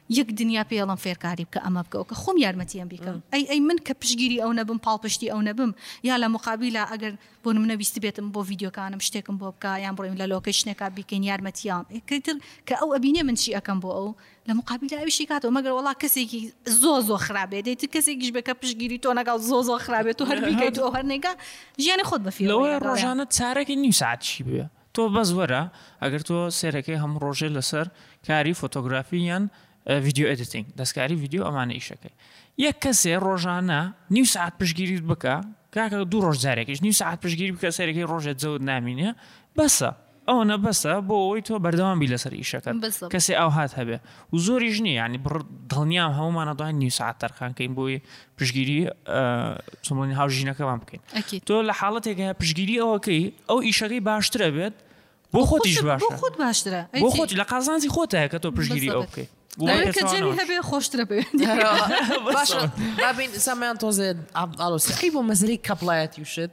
یەک دنیا پێیەڵم فێرکاری بکە ئەمە بکە ئەوکە خۆم یارمەتییان بیکەم ئەی ئەی من کە پشگیری ئەو نەبم پاڵپشتی ئەو نەبم یا لە مقابیلا ئەگەر بۆ نمونە ویستبێتم بۆ ڤیدیۆکانم شتێکم بۆ بکە یان بڕۆین لە لۆکەیشنێکا بیکەین یارمەتییان ئیتر کە ئەو ئەبینێ من چی ئەکەم بۆ ئەو لە مقابیلا ئەویشی کاتەوە مەگەر وەڵا کەسێکی زۆ زۆ خراپێ دێت ئیتر کەسێکیش بێ کە پشگیری تۆ نەگاو زۆ زۆ خراپێت و هەر بیکەیت و هەر نێگا ژیانی خۆت بەفیڕۆیە لەوەیە ڕۆژانە چارەکی نیو سەعات چی بوێ تۆ بەس وەرە ئەگەر تۆ سێرەکەی هەموو ڕۆژێ لەسەر کاری فۆتۆگرافی یان ڤیددیو ئەدیتنگ دەستکاری ڤیددیو ئەمانە ئیشەکەی یەک کەسێ ڕۆژانە نیو سعات پشگیریت بکە کاکە دوو ڕۆژ جارێکیش نیو سعات پشگیری بکە سەرەکەی ڕۆژێت جەوت نامینێ بەسە ئەوەنە بەسە بۆ ئەوەی تۆ بەردەوام بی لەسەر ئیشەکەن کەسی ئاو هاات هەبێ و زۆریش نییە ینی بڕ دڵنیام هەمومانە دوای نیو ساعت تەرخانکەین بۆی پشگیری چۆنی هاوژینەکەمان بکەین تۆ لە حاڵەتێک هەیە پشگیری ئەوەکەی ئەو ئیشەکەی باشترە بێت بۆ خۆتیش باش خۆت باشترە بۆ خۆت لە قازانجی خۆتە کە تۆ پشگیری ئەو بکەیت هەبێ خۆشترە بێنسامیان تۆزێت ئەڵۆسی بۆ مەزری کەپڵایەتی وشت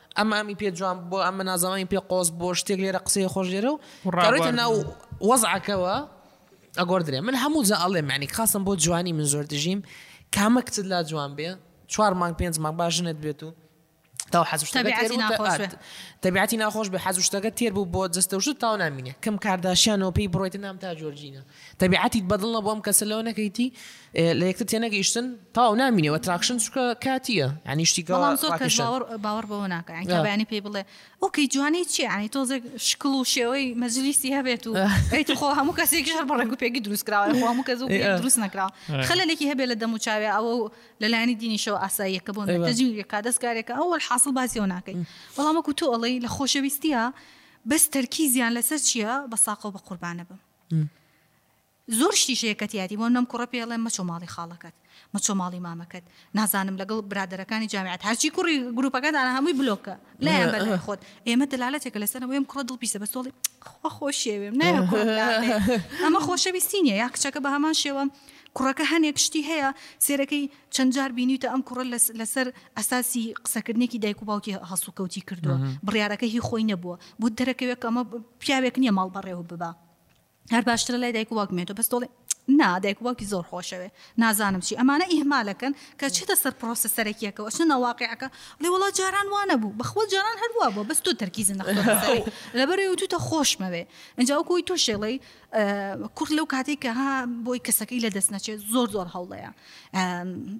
ئەم ئەمی پێ جوان بوو ئەمە نازم ئەمی پێ قۆز بوو شتێک لێرە قسەی خۆش لێرە و کەوێتە ناو وەزعەکەوە ئەگۆردرێ من هەموو جا ئەڵێم معنی خاستم بۆ جوانی من زۆر دژیم کامە کچت لا جوان بێ چوار مانگ پێنج مانگ با ژنت بێت و تاو حەز تەبیعەتی ناخۆش بێ حەز شتەکە تێر بوو بۆ جستە شت تاو نامینێ کەم کارداشیانەوە پێی بڕێت نام تا جۆرجینە تەبیعەتیت بەدڵە بۆم کەسە لەوە نەکەیتی لە یەکتر تێنەگەیشتن تاو نامینێ وە تراکشن چکە کاتیە ینی شتی باوەڕ بەوە ناکەیانی پێی بڵێ ئۆکەی جوانی چیانی تۆزێک شکڵ و شێوەی مەجلیسی هەبێت و خۆ هەموو کەسێک ژەر بەڕێک و پێگی دروستکراوە هەموو کەس دروست نکراوە خەلێکی هەبێت لە دەمو چاوێ ئەوە لەلایانی دینیشەوە ئاساییەکە بۆ نەتەجیکە دەستکارێکە ئەو حاصل باسیەوە ناکەین بەڵامەکو تۆ ئەڵی لە خۆشەویستە بەس تەرکیزیان لەسەر چییە بە ساقەوە بە قوربانە بم. زۆر شتی هەیە کە تیادی بۆ نەم کوڕە پێڵێم مەچۆ ماڵی خاڵەکەت مەچۆ ماڵی مامەکەت نازانم لەگەڵ برادەرەکانی جامعات هەرچی کوڕی گروپەکەت ئەە هەمووی بلۆکە لایان بە لای خۆت ئێمە دەلالەتێکە لەسەر ئەم کوڕە دڵ پیسە بەسۆڵی خۆ خۆشێوێم نایە ئەمە خۆشەویستینە یا کچەکە بە هەمان شێوە کوڕەکە هەنێک شتی هەیە سێرەکەی چەند جار بینیتە ئەم کوڕە لەسەر ئەساسی قسەکردنێکی دایک و باوکی هەڵسوکەوتی کردووە بڕارەکە هی خۆی نەبووە بۆ دەرەکەوێت کە ئەمە پیاوێک نییە ماڵ بەڕێوە ببە هەر باشترە لای دایک و باوک مێتۆ بەس دۆڵێ نا دایک و باوکی زۆر خۆشەوێ نازانم چی ئەمانە ئیهمالەکەن کە چێتە سەر پرۆسە سەرەکیەکەەوە چ نەواقعەکە لێ وڵا جاران وانە بوو بەخوە جاران هەروە بوو بەس تۆ تەرکیزن لەبەرێ و توتە خۆشمەوێ ئەجا کۆی تۆ شێڵی کوڕ لەو کاتێک کە ها بۆی کەسەکەی لە دەست نەچێت زۆر زۆر هەوڵەیە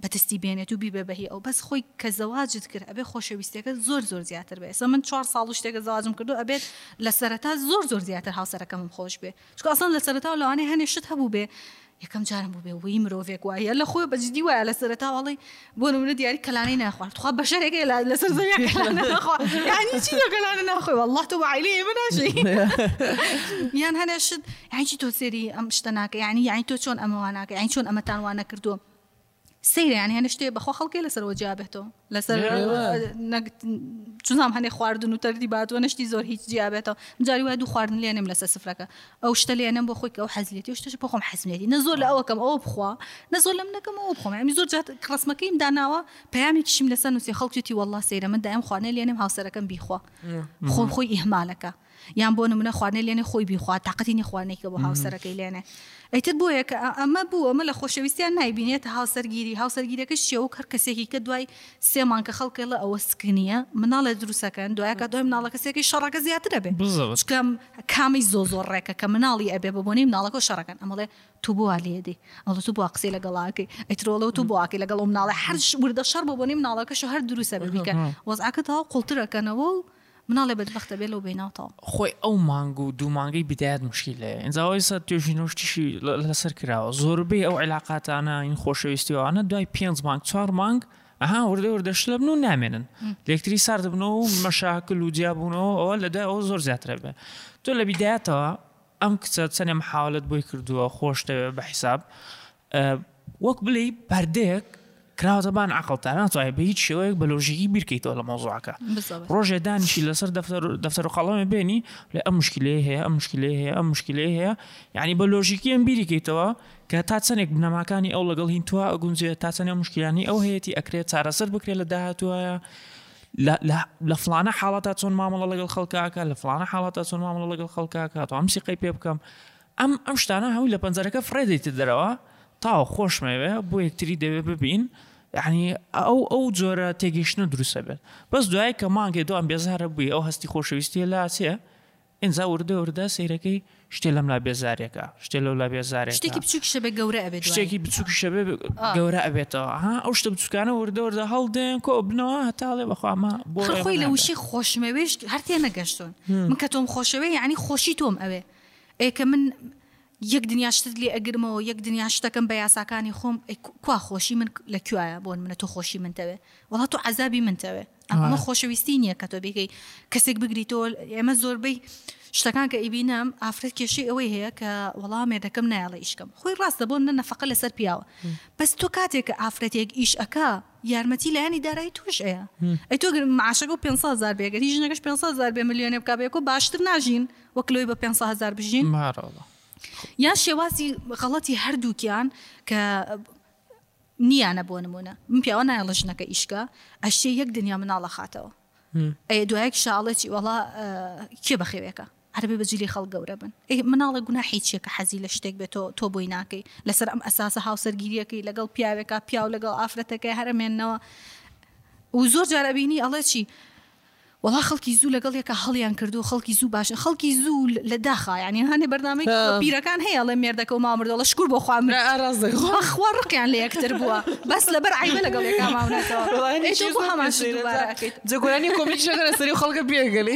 بەدەستی بێنێت و بیبێ بەهی ئەو بەس خۆی کە زەواجت کرد ئەبێ خۆشەویستەکە زۆر زۆر زیاتر بێ ئێستا من چوار ساڵ شتێکە زەواجم کردو ئەبێت لە سەرەتا زۆر زۆر زیاتر هاوسەرەکەمم خۆش بێ چکە ئەسان لە سەرەتا و لەوانەیە هەنێ شت هەبوو بێ یەکەم جارم بوو بێ وی مرۆڤێک وایە لە خۆی بەجددی وایە لە سەرەتا وڵی بۆ نمونە دیاری کەلانەی ناخوارد خوا بەشەرێک لەسەر زەوی کەلانە ناخۆی والله تۆ بەعیلی مناژی یان هەنێ شت یانی چی تۆ سێری ئەم شتە ناکە یعنی یانی تۆ چۆن ئەمە واناکە یانی چۆن ئەمەتان وانە کردووە سەیرە یان هێنە شتێ بەخۆ خەڵکێ لەسەرەوە جیابێتەوە لەسەر چونام هەنێ خواردن و تەردی باتوە نشتی زۆر هیچ جیابێتەوە جاری وای دوو خواردن لێنم لەسەر سفرەکە ئەو شتە لێنم بۆ خۆی ئەو حەزلێتی و شتەش بخۆم حەزمێتی نە زۆر لە ئەوەکەم ئەو بخوا نە زۆر لەم نەکەم ئەو بخۆم ئەمی زۆر جات ڕسمەکەیم داناوە پامێکیشم لەسەر نووسی خەڵکیتی والله سەیرە من دایم خوانێ لێنم هاوسەرەکەم بیخوا خۆم خۆی ئیهمالەکە یان بۆ نمونە خواردنەی لێنێ خۆی بیخوات تااقەتی نی خواردنێک کە بۆ هاوسەرەکەی لێنێ ئەیتر بۆیە کە ئەمە بوو ئەمە لە خۆشەویستیان نایبینێتە هاوسەرگیری هاوسەرگیرەکەش چیە وەک هەر کەسێکی کە دوای سێ مانکە خەڵکەی ڵە ئەوە سکنیە مناڵێ دروستەکەن دوایەکە دوای مناڵە کەسێکی شەڕەکە زیاترە بێ بزەکەم کامی زۆ زۆر ڕێکە کە مناڵی ئەبێ بە بۆنەی مناڵەکە شەڕەکەن ئەمەڵێ تو بۆ لێدی ئەڵە تو بۆ قسەی لە گەڵاکەی ئەیترۆڵە تو بۆکەی لەگەڵ مناڵە هەرش وردە شەڕ بۆ بۆنەی مناڵەکەش هەر دروستە بەبیکە وەزعکە تەوا قوڵترەکەنەوە و مناڵێ بەدبەخت ئەبێ لەو بیناوتەوە. خۆی ئەو مانگ و دوو مانگەی بیدایەت موشکیل هەیە ئینجا ئێستا توێژینە و شتیشی لەسەر کراوە زۆربەی ئەو عیلاقاتانە هین خۆشەویستی و ئەوانە دوای پێنج مانگ چوار مانگ ئەها وردە وردە شل دەبن و نامێنن لەکتری سارد دەبنەوە و مەشاکل و جیابوونەوە ئەوە لە دوای ئەوە زۆر زیاترە بێ تۆ لە بیدایەتەوە ئەم کچە چەنێ محاولەت بۆی کردووە خۆشتەوێ بە حیساب وەک بلێی پەردەیەک کراوەتە بان عقل تا ناتوانێت بە هیچ شێوەیەک بە لۆژیکی بیرکەیتەوە لە مۆزوعەکە ڕۆژێ دانیشی لەسەر دەفتەر و قەڵەمە بێنی لە ئەم مشکلی هەیە ئەم مشکلی هەیە ئەم مشکلی هەیە یعنی بە لۆژیکی ئەم بیریکەیتەوە کە تا چەندێک بنەماکانی ئەو لەگەڵ هین توە ئەگونجێت تا چەندە مشکلانی ئەو هەیەی ئەکرێت چارەسەر بکرێت لە داهاتوایە لە لە لە فلانە حاڵەتا چۆن مامەڵە لەگەڵ خەڵکاکە لە فلانە حاڵەتا چۆن مامەڵە لەگەڵ خەڵکاکە تو ئەم سیقەی پێ بکەم ئەم ئەم شتانە هەوی لە پەنجەرەکە فرێدەیتە دەرەوە تاوە خۆشمەوێ بۆ یەکتری دەوێ ببین یعنی ئەو ئەو جۆرە تێگەیشتنە دروستە بێت بەس دوای کە مانگێ دوام بێزارە بووی ئەو هەستی خۆشەویستیە لاچێ ئینجا وردە وردە سەیرەکەی شتێ لەملا بێزارێکە شتێ لەولا بێزارێکە شتێکی بچووکیشە بێ گەورە ئەبێ دوایی شتێکی بچووکیشە بێ آه. گەورە ئەبێتەوە ها ئەو شتە بچووکانە وردە وردە هەڵدێن کۆ بنەوە هەتا ئەڵێ بەخوا ئەمە بۆ خە ئێمە خۆی لە نابێ. وشەی خۆشمەوێش هەر تێنەگەشتون من کە تۆم خۆشەوێ یعنی خۆشی تۆم ئەوێ ئێ کە من یەک دنیا شتت لێ ئەگرمەوە یەک دنیا شتەکەم بە یاساکانی خۆم ئەی کوا خۆشی من لە کوایە بۆن منە تۆ خۆشی من تەوێ وڵا تۆ عذابی من تەوێ ئەمە خۆشەویستی نییە کە تۆ بێگەی کەسێک بگری تۆ ئێمە زۆربەی شتەکان کە ئیبینم ئافرەت کێشەی ئەوەی هەیە کە وەڵام مێردەکەم نایڵە ئیشکەم خۆی ڕاستە بۆن نە نەفقە لەسەر پیاوە بەس تۆ کاتێک کە ئافرەتێک ئیش ئەک یارمەتی لایەنی دارایی تۆش ئەیە ئەی تۆ گرم معاشەکە و 500 هزار بێگەر هیچ نەکەش 500 هزار بێ ملیۆنێ بک بێکۆ باشتر ناژین وەکلۆی بە 500 هزار بژین مارەڵە یان شێوازی غەڵەتی هەردووکیان کە نیانە بۆ نمونە من پیاوە نایە لە ژنەکە ئیشکە ئەشتێ یەک دنیا مناڵە خاتەوە ئەی دوایەک شاڵێکی وەڵا کێ بەخێوێکە عەرەبە بەجی لێ خەڵک گەورە بن. ئەی مناڵە گوناحی چیە کە حەزی لە شتێک بێت تۆ بۆی ناکەی لەسەر ئەم ئەساسە هاوسەرگیریەکەی لەگەڵ پیاوێکا پیاو لەگەڵ ئافرەتەکەی هەر ئەمێنەوە و زۆر جار ئەبینی ئەڵێ چی وەڵا خەڵکی زوو لەگەڵ یەکە هەڵیان کردو خەڵکی زوو باشن خەڵکی زوو لە داخا یعنی هەنێ بەرنامەی پیرەکان هەیە ئەڵێ مێردەکە و مامردەڵە شکور بۆ خوا مرا ئاراز خوا ڕقیان لە یەکتر بووە بەس لەبەر عیبە لەگەڵ یەکا ماونەتەوە جگورانی کۆمیشەکە لەسەری خەڵکە پێگەلی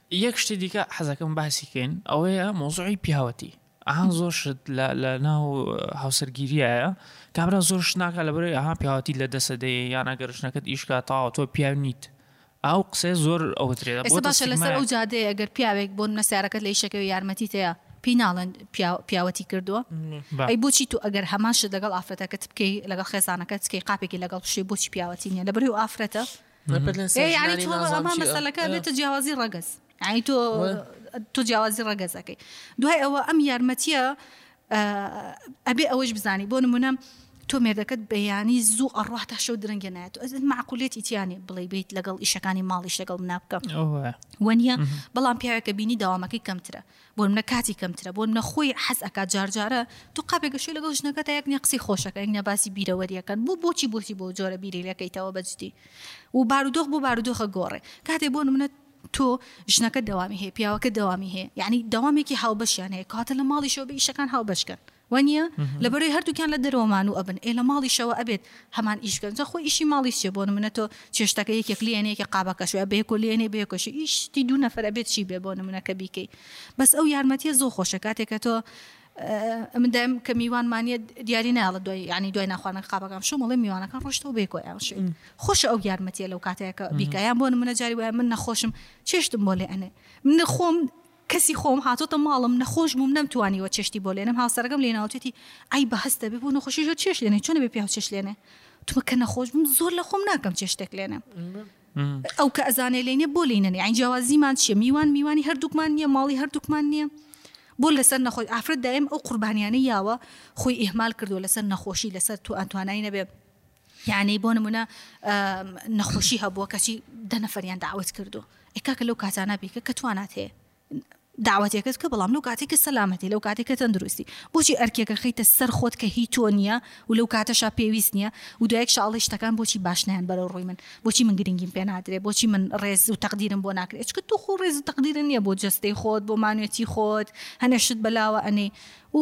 یەک شتی دیکە حەزەکەم باسی کەین ئەوەیە مۆزوعی پیاوەتی ئەهان زۆر شت لە ناو هاوسەرگیریایە کابرا زۆر شناکە لە بەرەی ئەها پیاوەتی لە دەسە دەیە یانە گەرشنەکەت ئیشکا تاوە تۆ پیاو نیت ئەو قسەیە زۆر ئەوترێت باشە لەسەر ئەو جادەیە ئەگەر پیاوێک بۆ نەسیارەکەت لە یشەکەوی یارمەتی تەیە پێی ناڵێن پیاوەتی کردووە ئەی بۆچی تو ئەگەر هەماشت لەگەڵ ئافرەتەکەت بکەی لەگەڵ خێزانەکەت کەی قاپێکی لەگەڵ پشێ بۆچی پیاوەتی نیە لە بەری و ئافرەتە مەسەلەکە بێتە جیاوازی ڕەگەز ئای تۆ تۆ جیاوازی ڕەگەزەکەی دوای ئەوە ئەم یارمەتیە ئەبێ ئەوەش بزانی بۆ نمونە تۆ مێردەکەت بەیانی زوو ئەڕوح تا شەو درنگە نایێت ئەز معقولێت ئیتیانێ بڵێ بیت لەگەڵ ئیشەکانی ماڵیش لەگەڵ منابکەم وە نیە بەڵام پیاوێکە بینی داوامەکەی کەمترە بۆ نمونە کاتی کەمترە بۆ نمونە خۆی حەز ئەکات جار جارە تو قاپێک گەشوی لەگەڵ ژنەکەتا یەک نیە قسەی خۆشەکە یەک نیە باسی بیرەوەریەکەن بۆ بۆچی بۆچی بۆ جۆرە بیری لەکەیتەوە بەجدی و بارودۆخ بۆ بارودۆخە گۆڕێ کاتێ بۆ نمونە تۆ ژنەکە دەوامی هەیە پیاوەکە دەوامی هەیە یعنی دەوامێکی هاوبەشیان هەیە کاتە لە ماڵیشەوە بە ئیشەکان هاوبەشکەن وانیە لەبەرەی هەردوکیان لە دەرەوە مانو ئەبن ئێ لە ماڵیشەوە ئەبێت هەمان ئیش بکەن جا خۆی ئیشی ماڵی چیە بۆ نمونە تۆ چێشتەکە یەکێک لێنێ یەکێ قابەکەشێ بە یەکۆ لێنێ بە یەکۆشی ئیش شتی دوو نەفەر ئەبێت چی بێ بۆ نمونە کە بیکەی بەس ئەو یارمەتیە زۆ خۆشە کاتێک کە تۆ من دایم کە میوان مانیە دیاری ناڵە دوای یعنی دوای ناخواردنەکە قابەکەم شو مەڵێ میوانەکان ڕۆشتەوە بێ کۆیان شوێ خۆشە ئەو یارمەتیە لەو کاتەیە کە بیکایان بۆ نمونە جاری وایە من نەخۆشم چێشتم بۆ لێ ئەنێ من خۆم کەسی خۆم هاتۆتە ماڵم نەخۆش بووم نەمتوانیوە چێشتی بۆ لێنم هاوسەرەکەم لێ ناوتێتی ئای بە هەستە بێ بۆ نەخۆشی ژۆ چێش لێنێ چۆنە بێ پیاو چێش لێنێ تومە کە نەخۆش بووم زۆر لە خۆم ناکەم چێشتێک لێنێم ئەو کە ئەزانێ لێنێ بۆ لینەنێ یان جیاوازیمان چیە میوان میوانی هەردووکمان نییە ماڵی هەردووکمان نییە بۆ لەسەر نەخۆی ئافرەت دایم ئەو قوربانیانە یاوە خۆی ئیهمال کردو لەسەر نەخۆشی لەسەر تو ئەتوانای نەبێ یانی بۆ نمونە نەخۆشی هەبووە کەچی دە نەفریان داوت کردو ئەکاکە لەو کاتانە بیکە کە توانات هەیە داواتێکت کە بەڵام لەو کاتێککە سەلامەتی لەو کاتێککە تەندروستی بۆچی ئەرکێکە خیتە سەر خۆت کە هی تۆ نییە و لەو کاتەشا پێویست نییە و دوایەک شاڵی شتەکان بۆچی باشنیان بەرە ڕووی من بۆچی من گرنگیم پێ نادرێ بۆچی من ڕێز و تەقدیرم بۆ ناکرێت چکە تو خۆ ڕێز و تەقدیرن نییە بۆ جستەی خۆت بۆ مانوێتی خۆت هەنێشت بەلاوە ئەنێ و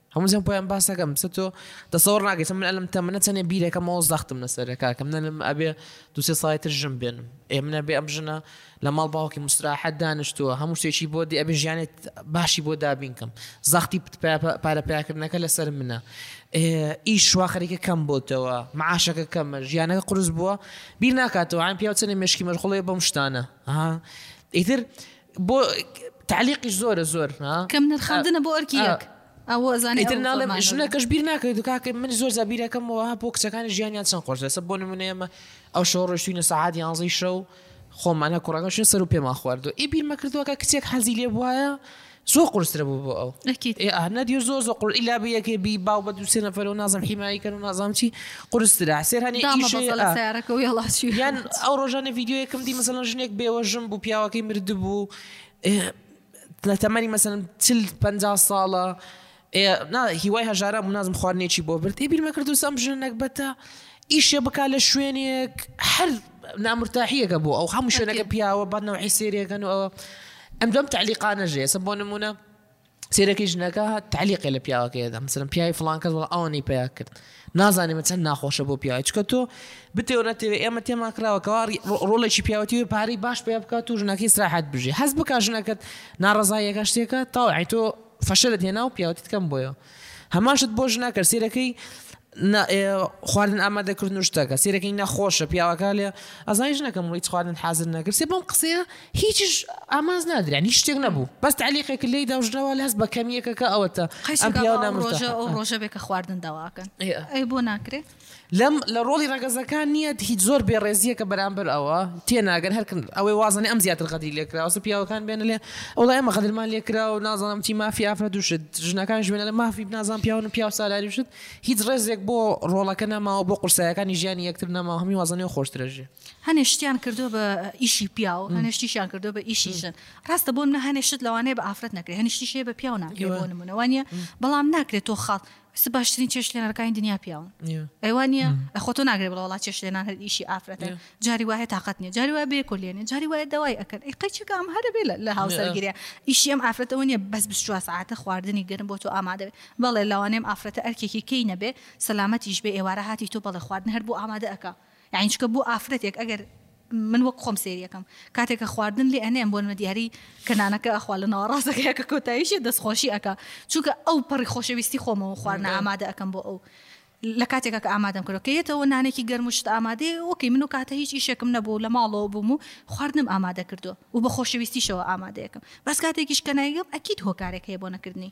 هەموو جەم پۆیان باس دەکەم سە تۆ دەسەوەڕ ناگەیت من ئەلم تەمنە چەنێ بیرەکەمەوە زەختم لەسەرە کاکەم نەلم ئەبێ دوسێ ساڵی تر ژم بێنم ئێ منە بێ ئەم ژنە لە ماڵ باوکی مستراحەت دانیشتووە هەموو شتێکی بۆ دی ئەبێ ژیانێت باشی بۆ دابینکەم زەختی پارە پیاکردنەکە لەسەر منە ئیش شوا خەریکە کەم بۆتەوە معاشەکە کەمە ژیانەکە قرس بووە بیر ناکاتەوە ئەم پیاوچەنە مشکی مەرخڵێ بەم شتانە ئیتر بۆ تعلیقیش زۆرە زۆر ها. کەم نرخاندنە بۆ ئەرکی یەک. ئەوە ئەزانێ ئیتر ناڵێم ژنەکەش بیر ناکەیت کاکە من زۆر زابیرەکەمەوە ها بۆ کچەکانی ژیانیان چەند خۆش لەسە بۆ نمونە ئێمە ئەو شەو ڕۆشتوینە سەعات یانزەی شەو خۆمانە کوڕەکە شوێن سەر و پێمان خواردو ئی بیرمە کردووەکە کچێک حەزی لێ بواە زۆ قرسرە بوو بۆ ئەو ئەهنە دی زۆ زۆ قڕ ئیلا بە یەکێ بی باو بە دووسێ نەفەرەوە نازم حیماییکەن و نازام چی قرسترا سێرا یان ئەو ڕۆژانە یددیوەکەم دی مەسەن ژنێک بێوەژم بوو پیاوەکەی مرد بوو لە تەمەری مەسەن چل پ ساڵە هیوای هەژارە بوو نازم خواردنێکی بۆ برد ئی بیرمە کردو سام ژن نەکبەتە ئیشێ بک لە شوێنێک هەر نامرتاحیەکە بۆ ئەو هەموو شوێنەکە پیاوە بەنەوەی سێرێکەن و ئەوە ئەم دوم تعلیقانە ژێسە بۆ نمونە سیرەکی ژنەکە تعلیقێ لە پیاوەکەی دەم سرم پیاوی فلان کەس وڵ ئەوەنی پیا کرد نازانێ من چەند ناخۆشە بۆ پیاوی چکە تۆ بتێورە تێوێ ئێمە تێمان کراوەکەوا ڕۆڵێکی پیاوەتی و پارەی باش پێ بکات و ژنەکەی سراحەت بژێ هەز بک ژنەکەت ناڕزاییەکە شتێکە تاوای تۆ فەشلت هێنا و پیاوەتیت کەم بۆیە هەماشت بۆ ژنەکە سیرەکەی نا ئێ خواردن ئامادە کردن و شتەکە سیرەکەی نەخۆشە پیاوەکە لێ ئەزای ژنەکەم بڵی هیچ خواردن حازر نەکرد سێ بەم قسەیە هیچیش ئاماز نادرێن هیچ شتێک نەبوو بەس تعلیقێک لێی دا و ژنەوە لە هەست بە کەمیەکەکە ئەوەتە قەیس ئەم و پیاوە گاوا ئەو ڕۆژە نامرتاحە ئەو ڕۆژە بێ کە خواردن داواکەن ئێ. ئەی بۆ ناکرێ لەم لە ڕۆڵی ڕەگەزەکان نییە هیچ زۆر بێڕێزییەکە بەرامبەر ئەوە تێناگەن هەر کن ئەوەی وازانێ ئەم زیاتر غەدری لێ کراوە سە پیاوەکان بێنە لێ وەڵای ئێمە غەدرمان لێ کراوە نازانم چی مافی ئافرەت و شت ژنەکانیش بێنە لە مافی نازانم پیاون و پیاو سالاری و شت هیچ ڕێزێک بۆ ڕۆڵەکە نەماوە بۆ قورسایەکانی ژیانی یەکتر نەماوە هەمووی وازە نوێ خۆشترە ژێ. هەنێ شتیان کردوە بە ئیشی پیاو هەنێ شتیشیان کردوە بە ئیشی ژن ڕاستە بۆ منە هەنێ شت لەوانەیە بە ئافرەت نەکرێ هەنێ شتیشێ بە پیاو ناکرێ بۆ نمونە وانە بەڵام ناکرێت تۆ خاڵ س باشترین چێش لێنەرەکانی دنیا پیاون ئەیوانە ئەخۆ تۆ ناگرێ بڵ وڵات چێش لێنان هەر ئیشی ئافرەتە جاری وایە تااقەت نیە جاری وای بێ کۆ لێنێ جاری وایە داوای ئەکەن ئی قەیچەکەم هەرە بێ لە هاوسەرگیرێ ئیشیم ئافرەتەوە نیە بەس بشوە ساعتە خواردنی گەرم بۆ تۆ ئامادەێ بەڵێ لەوانەیە ئەم ئافرەتە ئەرکێکی کەی نەبێ سەلامەتیش بێ ئێوارە هاتی تۆ بەڵێ خواردن هەر بۆ ئامادە ئەکا یانی چونکە بۆ ئافرەتێک ئەگەر من وەک خۆم سەیری ئەکەم کاتێک کە خواردن لێ ئەنێم بۆنمە دیاری کە نانەکە ئەخوا لە ناوەڕاستەکەی کە کۆتاییشی دەستخۆشی ئەکا چونکە ئەو پەڕی خۆشەویستی خۆمەوە خواردنە ئامادە ئەکەم بۆ ئەو لە کاتێکە کە ئامادەم کردەوە کە یەتەوە نانێکی گەرم و شت ئامادەی وەکی من و کاتە هیچ ئیشێکم نەبوو لە ماڵەوە بووم و خواردنم ئامادە کردووە و بە خۆشەویستیشەوە ئامادەیەکەم بەس کاتێکیش کە نایگەم ئەکید هۆکارێک هەیە بۆ نەکردنی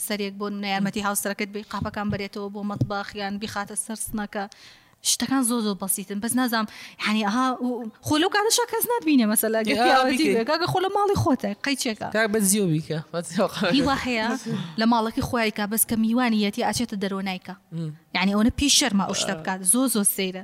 سەرێک بۆ نمونە یارمەتی هاوسەرەکەت بی قاپەکان بەرێتەوە بۆ مەتباخ یان بیخاتە سەر سنەکە شتەکان زۆ زۆ بەسیتن بەس نازام هەنی ئەها خۆ لەو کاتەشا کەس ناتبینێ مەسەلا گەکە خۆ لە ماڵی خۆتە قەیچێکە تا بە زیۆ بیکە هیوا هەیە لە ماڵەکەی خۆیکە بەس کە میوانیەتی ئاچێتە دەرۆ نایکە یعنی ئەوە پێی شەرمە ئەو شتە بکات زۆ زۆ سەیرە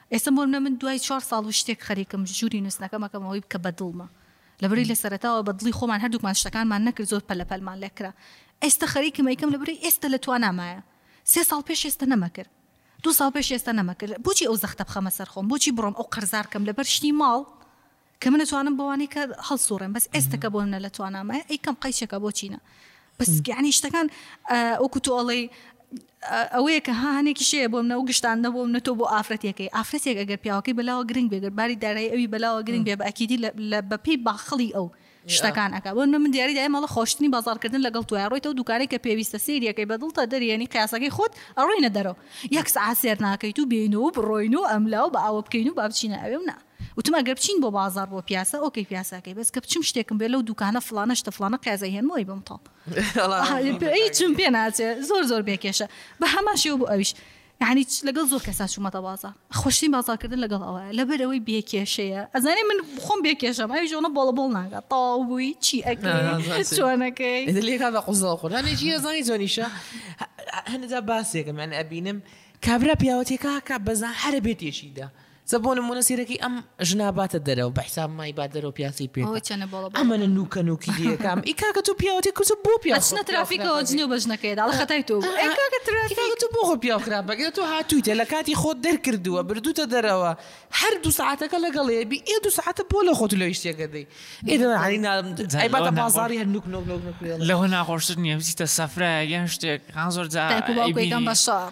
ئێستا مۆرمنە من دوای چوار ساڵ و شتێک خەریکم ژووری نووسنەکەم ئەکەم ئەوەی کە بە دڵمە لەبری لە سەرەتاوە بە دڵی خۆمان هەردووکمان شتەکانمان نەکرد زۆر پەلە پەلمان لێکرا ئێستا خەریکم ئەیکەم لەبری ئێستا لە توانامایە سێ ساڵ پێش ئێستا نەمەکرد دوو ساڵ پێش ئێستا نەمەکرد بۆچی ئەو زەختە بخەمە سەر خۆم بۆچی بڕۆم ئەو قەرزارکەم لەبەر شتی ماڵ کە من ئەتوانم بەوانی کە هەڵسوڕێم بەس ئێستەکە بۆ منە لە توانامایە ئەی کەم قەیچەکە بۆ چینە بەس یعنی شتەکان وەکو تۆ ئەڵێی ئەوەیە کە هانێکی شەیە بۆ منە و گشتان نەبوو منە تۆ بۆ ئافرەتەکەی ئافرەتێک ئەگەر پیاوەکەی بەلاوە گرنگ بێگەر باری دارایی ئەوی بەلاوە گرنگ بێ بە ئەکیدی لە بەپی باخەڵی ئەو شتەکان ئەکا بۆ نمونە من دیاری دایم ئەڵێ خۆشترین بازاڕ کردن لەگەڵ تۆیە ئەڕۆیتە ئەو دوکانەی کە پێویستە سەیری ئەکەی بە دڵتە دەریێنی قیاسەکەی خۆت ئەڕۆینە دەرەوە یەک سەعات سێر ناکەیت و بێین و بڕۆین و ئەملاو بە ئەوە بکەین و با بچینە ئەوێ و نا وتم ئەگەر بچین بۆ بازاڕ بۆ پیاسە ئۆکەی پیاسەکەی بەس کە بچم شتێکم بێ لەو دوکانە فلانە شتە فلانە قیازە هێنمەوەی بم تاڵ چم پێ ناچێ زۆر زۆر بێکێشە بە هەمان شێوە بۆ ئەویش یەعنی چ لەگەڵ زۆر کەسا چوومەتە بازاڕ خۆشترین بازاڕکردن لەگەڵ ئەوەیە لەبەر ئەوەی بێ کێشەیە ئەزانێ من خۆم بێ کێشەم ئەویش ئەوەنە بۆڵە بۆڵ ناکات تەواو بووی چی ئەکەی چۆنەکەی ئێدە لێ کاکە قوزاڵ خۆر هەنێ چی ئەزانی جۆنیشە هەنێدا باسێکم یان ئەبینم کابرا پیاوەتێکا کا بەزان هەرە بێتێشیدا جا بۆ نمونە سیرەکەی ئەم ژنا باتە دەرەوە بە حساب مای با دەرەوە پیاسی پێ ئەمەە نوکە نوکی دیەکەم ئی کاکە تۆ پیاوەتی کوچە بۆ پیاچنە ترافیکەوە جنێو بە ژنەکەیدا خەتای تۆ تۆ بۆ خۆ پیا خراپەکە تۆ هاتوویتە لە کاتی خۆت دەرکردووە بردوتە دەرەوە هەر دو ساعتەکە لەگەڵەیە بی ئێ دو ساعتە بۆ لە خۆت لەوی شتێکە دەی ئێدەباتە بازاری هەر نوک نوک نوک لەوە ناخۆشتر نیە بچیتە سەفرە یان شتێک خان زۆر جا بە شار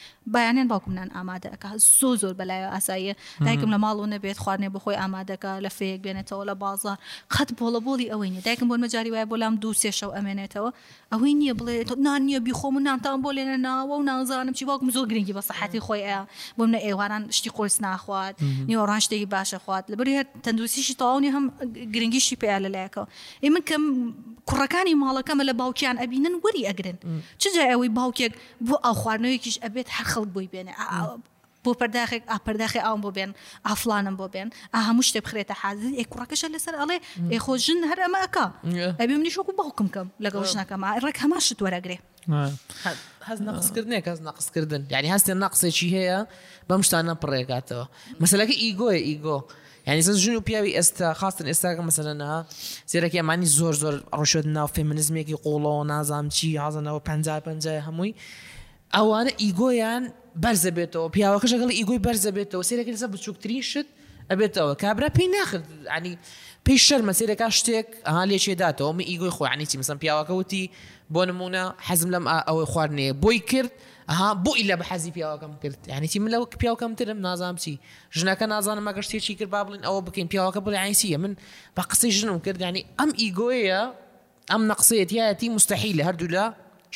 بایانیان باوکم نان ئامادە ئەکا زۆ زۆر بەلایە ئاساییە دایکم لە ماڵ و نەبێت خواردنێ بخۆی ئامادەکە لە فەیەک بێنێتەوە لە بازار قەت بۆڵە بۆڵی ئەوەی نیە دایکم بۆن مەجای وایە بۆلام دوو سێشەو ئەمێنێتەوە ئەوەی نییە بڵێ نان نییە بیخۆم و نانتان بۆ لێنە ناوە و نازانم چی باوکم زۆر گرنگی بە سەحەتی خۆی ئەیا بۆ منە ئێواران شتی قۆرس ناخوات نیوەڕان شتێکی باشە خوات لەبەر هەر تەندروستیشی تەواونی هەم گرنگیشی پێیا لەلایەکەوە ئێ من کەم کوڕەکانی ماڵەکەمە لە باوکیان ئەبینن وەری ئەگرن چجای ئەوەی باوکێک بۆ ئاو خواردنەوەیەکیش ئەبێت هەر خەڵک بۆی بێنێ ئا بۆ پەرداخێک ئا پەرداخی ئاوم بۆ بێن ئا فڵانم بۆ بێن ئا هەموو شتێ بخرێتە حازر ئێ کوڕەکەشە لەسەر ئەڵێ ئێ خۆ ژن هەر ئەمە ئەکا ئەبێ منیش وەکو باوکم کەم لەگەڵ ژنەکەم ئا ڕێک هەمان شت وەرەگرێ هەست نەقسکردنێک هەست نەقسکردن یانی هەستێ نەقسێکی هەیە بەم شتانە پڕێکاتەوە مەسەلەکە ئیگۆیە ئیگۆ یانی سە ژن و پیاوی ئێستا خاستن ئێستا کە مەسەلەن ها سێرەکی ئەمانی زۆر زۆر ڕشێت ناو فێمنزمێکی قوڵەوە نازام چی هازنەوە پ پ هەمووی ئەوانە ئیگۆیان بەرزە بێتەوە پیاوەکەش لەگەڵ ئیگۆی بەرزە بێتەوە سێرەکە لەسە بچووکترین شت ئەبێتەوە کابرا پێی ناخت ینی پێی شەر مەسیرەکە شتێک ئەها لێ شێداتەوە من ئیگۆی خۆیانی چی مەسم پیاوەکە وتی بۆ نمونە حەزم لەم ئەوەی خواردنێ بۆی کرد ها بۆ ئیلا بە حەزی پیاوەکەم کرد ینی چی من لەوە پیاوکەم ترم نازام چی ژنەکە نازانم مەگەر شتێکی کرد با بڵین ئەوە بکەین پیاوەکە بڵێ عین چییە من بە قسەی ژنم کرد ینی ئەم ئیگۆیە ئەم نەقسەتیایەتی مستحیل لە هەردوو لە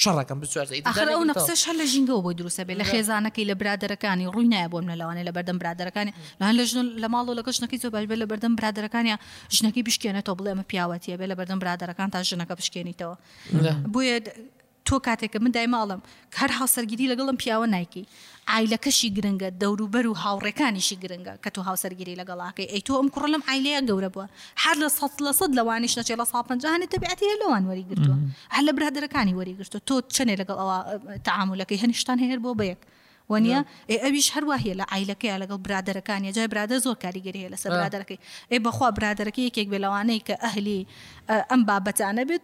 شەڕەکەم بچوارەخر ئەو نەقسەش هەر لە ژینگەەوە بۆی دروستە بێ لە خێزانەکەی لە برادەرەکانی ڕووی نایە بۆم لەلاوانێ لە بەردەم برادەرەکانی لەان لە ژن لە ماڵ و لەگە ژنەکەی زۆباش بێ لە بەردەم برادەرەکانە ژنەکەی بشکێنێتەوە بڵێ ئەمە پیاوەتیە بێ لە بەردەم برادەرەکان تا ژنەکە بشکێنیتەوە بۆیە تۆ کاتێک کە من دایمە ئەڵێم کە هەر هاوسەرگیری لەگەڵ ئەم پیاوە نایکەی عایلەکەشی گرنگە دەوروبەر و هاوڕێکانیشی گرنگە کە تۆ هاوسەرگیری لەگەڵ ئاکەی ئەی تۆ ئەم کوڕە لەم عایلەیە گەورە بووە هەر لە سەد لە سەد لەوانیش نەچێ لە ساڵ پەنجا هەنێ تەبیعەتی هەر لەوان وەری گرتووە هەر لە برادەرەکانی وەری گرتووە تۆ چەنێ لەگەڵ ئەوە تەعامولەکەی هەنیشتان هەیە هەر بۆ بەیەک وەنیە ئێ ئەویش هەر وایە لە عیلەکەیە لەگەڵ برادەرەکانی جای برادە زۆر کاریگەری هەیە لەسەر برادەرەکەی ئێ بەخوا برادەرەکە یەکێک بێ لەوانەیە کە ئەهلی ئەم بابەتانە بێت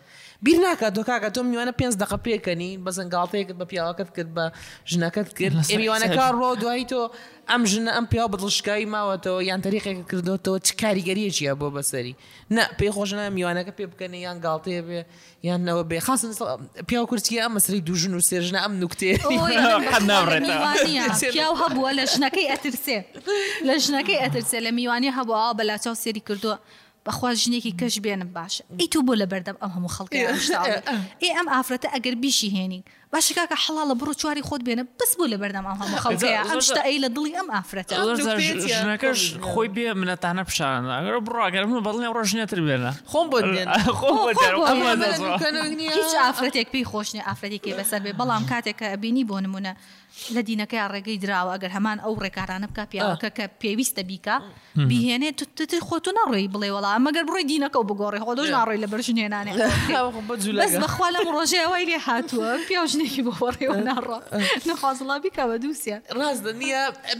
بیر ناکات تۆ کاکە تۆم میوانە پێنج دەقە پێکەنی بەزن گاڵتەیەکت بە پیاوەکەت کرد بە ژنەکەت کرد لەسەر ئێمیوانەکە حسابی. ڕۆ دوایی تۆ ئەم ژنە ئەم پیاو بەدڵشکاوی ماوەتەوە یان تەریقێک کردوتەوە چ کاریگەریەکیە بۆ بەسەری نا پێی خۆشنا میوانەکە پێ بکەنێ یان گاڵتەیە بێ یان نەوە بێ خاص پیاو کورتیە ئەم مەسری دوو ژن و سێ ژنە ئەم نوکتێ ئەوەی من بە حەد خۆم نابڕێتەوە. میوانییە. پیاو هەبووە لە ژنەکەی ئەترسێ لە ژنەکەی ئەترسێ لە میوانی هەبوو ئاوا بە لاچاو سێری کردووە بەخوا ژنێکی کەش بێنم باشە ئەی تۆ بۆ لە بەردەم ئەم هەموو خەڵکی ئێ ئەم ئافرەتە ئەگەر بیشی هێنی باشە کاکە حەڵا لە بڕۆ چواری خۆت بێنە بەس بۆ لە بەردەم ئەم هەموو خەڵکەیە ئەم شتە ئەی لە دڵی ئەم ئافرەتەکەش خۆی بێ منەتانە پیشان ئەگەر بڕاگەر من بەڵێ ڕۆژنێتر بێنە خۆم بۆ هیچ ئافرەتێک پێی خۆشنێ ئافرەتێکی بەسەر بێ بەڵام کاتێکە بینی بۆ نمونە لە دینەکەیا ڕێگەی دراوە ئەگەر هەمان ئەو ڕێکارانە بکا پیاوەکە کە پێویستە بیکا بیهێنێ تو تو تو خۆ تو نەڕۆی بڵێ وەڵا مەگەر بڕۆی دینەکە و بگۆڕێ خۆ دۆش ناڕۆی لە بەر ژن هێنانێ خۆ بە جولەکە. بەس بەخوا لەم ڕۆژەیە وای لێ هاتووە پیاو ژنێکی بۆ وەڕێوە ناڕۆ نەخوازەڵا بیکا بە دووسێ ڕاست دە نییە ئەم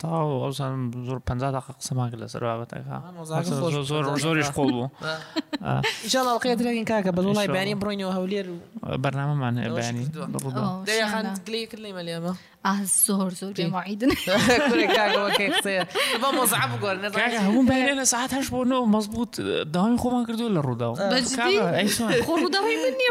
تەواو ئەوسان زۆر پ دقە قسەمان کرد لەسەر بابەتەکە زۆریش قوڵ بوو ئیشڵڵقی درێن کاکە بە وڵی بانی بڕۆینەوە هەولێر و بەرنامەمان هەیە بەیانی لێمە زۆر زۆر جێماعیدن هەموو بەێ لە ساعت هەش بۆ نەوە مەزبوط داوای خۆمان کردو لە ڕووداو ڕووداوی من نیە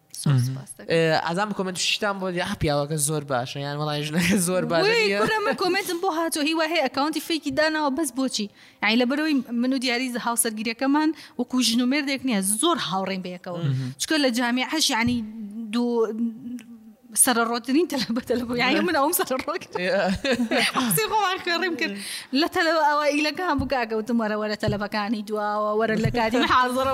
ئازان بکۆمنت شتان بۆ یا پیاوەکە زۆر باشە یان وڵی ژنەکە زۆر باشمە کۆمنتم بۆ هاتۆ هی وای ئەکاونتی فێکی داناوە بەس بۆچی ئەین لە بەرەوەی من و دیاری هاوسەرگیرەکەمان وەکو ژن و مێردێک نییە زۆر هاوڕێن بەیەکەوە چکە لە جامی عش ینی دوو سەرڕۆترین تەلبەتەلبوویانی من ئەوم سەرڕۆک خۆمان خوێڕیم کرد لە تەلەوە ئەوە ئیلەکان بگاگەوتم وەرەوەرە تەلەبەکانی دواوە وەرە لە کاری حاضرە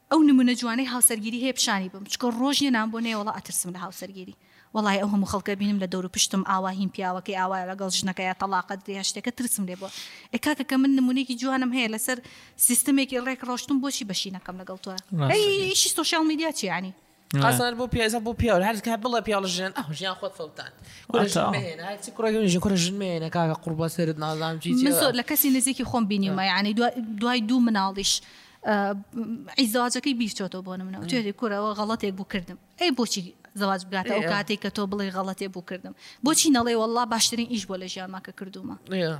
ئەو نمونە جوانەی هاوسەرگیری هەیە پیشانی بم چکە ڕۆژ نیە نام بۆ نەیە وەڵا ئەترسم لە هاوسەرگیری وەڵای ئەو هەموو خەڵکە بینم لە دەورو پشتم ئاوا هین پیاوەکەی ئاوایە لەگەڵ ژنەکە یا تەڵاقە دری هەر شتێکە ترسم لێ بوە ئێ کاکە کە من نمونەیەکی جوانم هەیە لەسەر سیستمێکی ڕێک ڕۆشتم بۆچی بەشی نەکەم لەگەڵ تۆ ئەی ئیشی سۆشیاڵ میدیا چیە یانی قەزەر بۆ پیازە بۆ پیاو هەر کە بڵێ پیاڵە ژن ئەو ژیان خۆت فەوتان کورە ژن ئەتا. مەهێنە هەرچی کوڕێک بێژی کورە ژن مەهێنە کاکە قوڕ بە سەرت نازانم چی چی من زۆر لە کەسی نزیکی خۆم بینیومە یعنی دوای دوای دوو مناڵیش ئی زەواجەکەی بیرچۆتەوە بۆ نمونە وتێتی کورە ئەوە غەڵەتێک بوو کردم ئەی بۆچی زەواج بکاتە ئەو ئێ. کاتێک کە تۆ بڵێی غەڵەتێ بوو کردم بۆچی نەڵێی وەڵڵا باشترین ئیش بووە لە ژیانما کە کردوومە ئێ.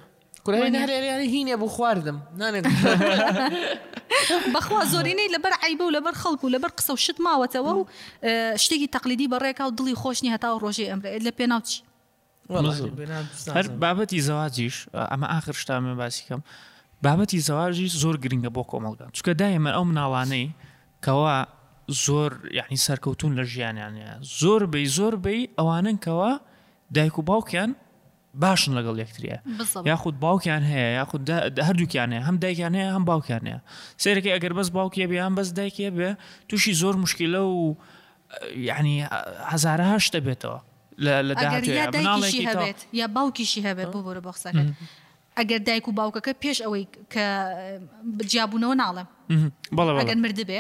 بەخوا زۆرینەی لەبەر عەیبە و لەبەر خەڵک و لەبەر قسە و شت ماوەتەوە و شتێکی تەقلیدی بەڕێکا و دڵی خۆش نیە هەتا ئەو ڕۆژەی ئەمرێ لە پێناو چی؟ هەر بابەتی زەواجیش ئەمە ئاخر شتا من باسی کەم بابەتی زەواجی زۆر گرنگە بۆ کۆمەڵگا چونکە دایمە ئەو مناڵانەی کەوا زۆر یعنی سەرکەوتون لە ژیانیانە زۆر بەی زۆر بەی ئەوانن کەوا دایک و باوکیان باشن لەگەڵ یەکتریە یاخود باوکیان هەیە یاخود هەردووکیان هەیە هەم دایکیان هەیە هەم باوکیان هەیە سێرەکە ئەگەر بەس باوکیە بیان بەس دایکێ بێ تووشی زۆر مشکلە و یعنی هزارە هەش دەبێتەوە لە داهاتێکی هەبێت یا باوکیشی هەبێت بۆ بۆرە بەخسەکەن ئەگەر دایک و باوکەکە پێش ئەوەی کە جیابوونەوە ناڵێم بەڵێ ئەگەر مردبێ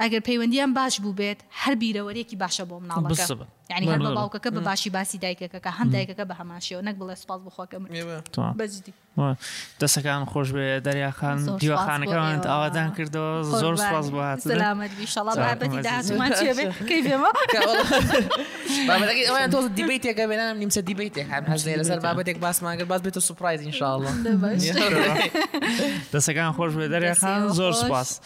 ئەگەر پەیوەندیان باش بووبێت هەر بیرەوەریەکی باشە بۆ مناڵەکە یانی هەر بە باوکەکە بە باشی باسی دایکەکەکە هەم دایکەکە بە هەمان شێوە نەک بڵێ سپاس بۆ خوا کە مردووە بەجدی دەسەکان خۆش بێ دەریاخان دیوەخانەکەمانت ئاوادان کردەوە زۆر سپاس بۆ هات سلامەت بی شەڵا بابەتی داهاتمان چێ بێ کەی بێمە بابەتەکەی ئەویان تۆز دیبەیتێکە بێنانم نیمچە دیبەیتێک هەم هەزێ لەسەر بابەتێک باسمان کرد باس بێتە سوپرایز ان شاء الله دەسەکان خۆش بێ دەریاخان زۆر سپاس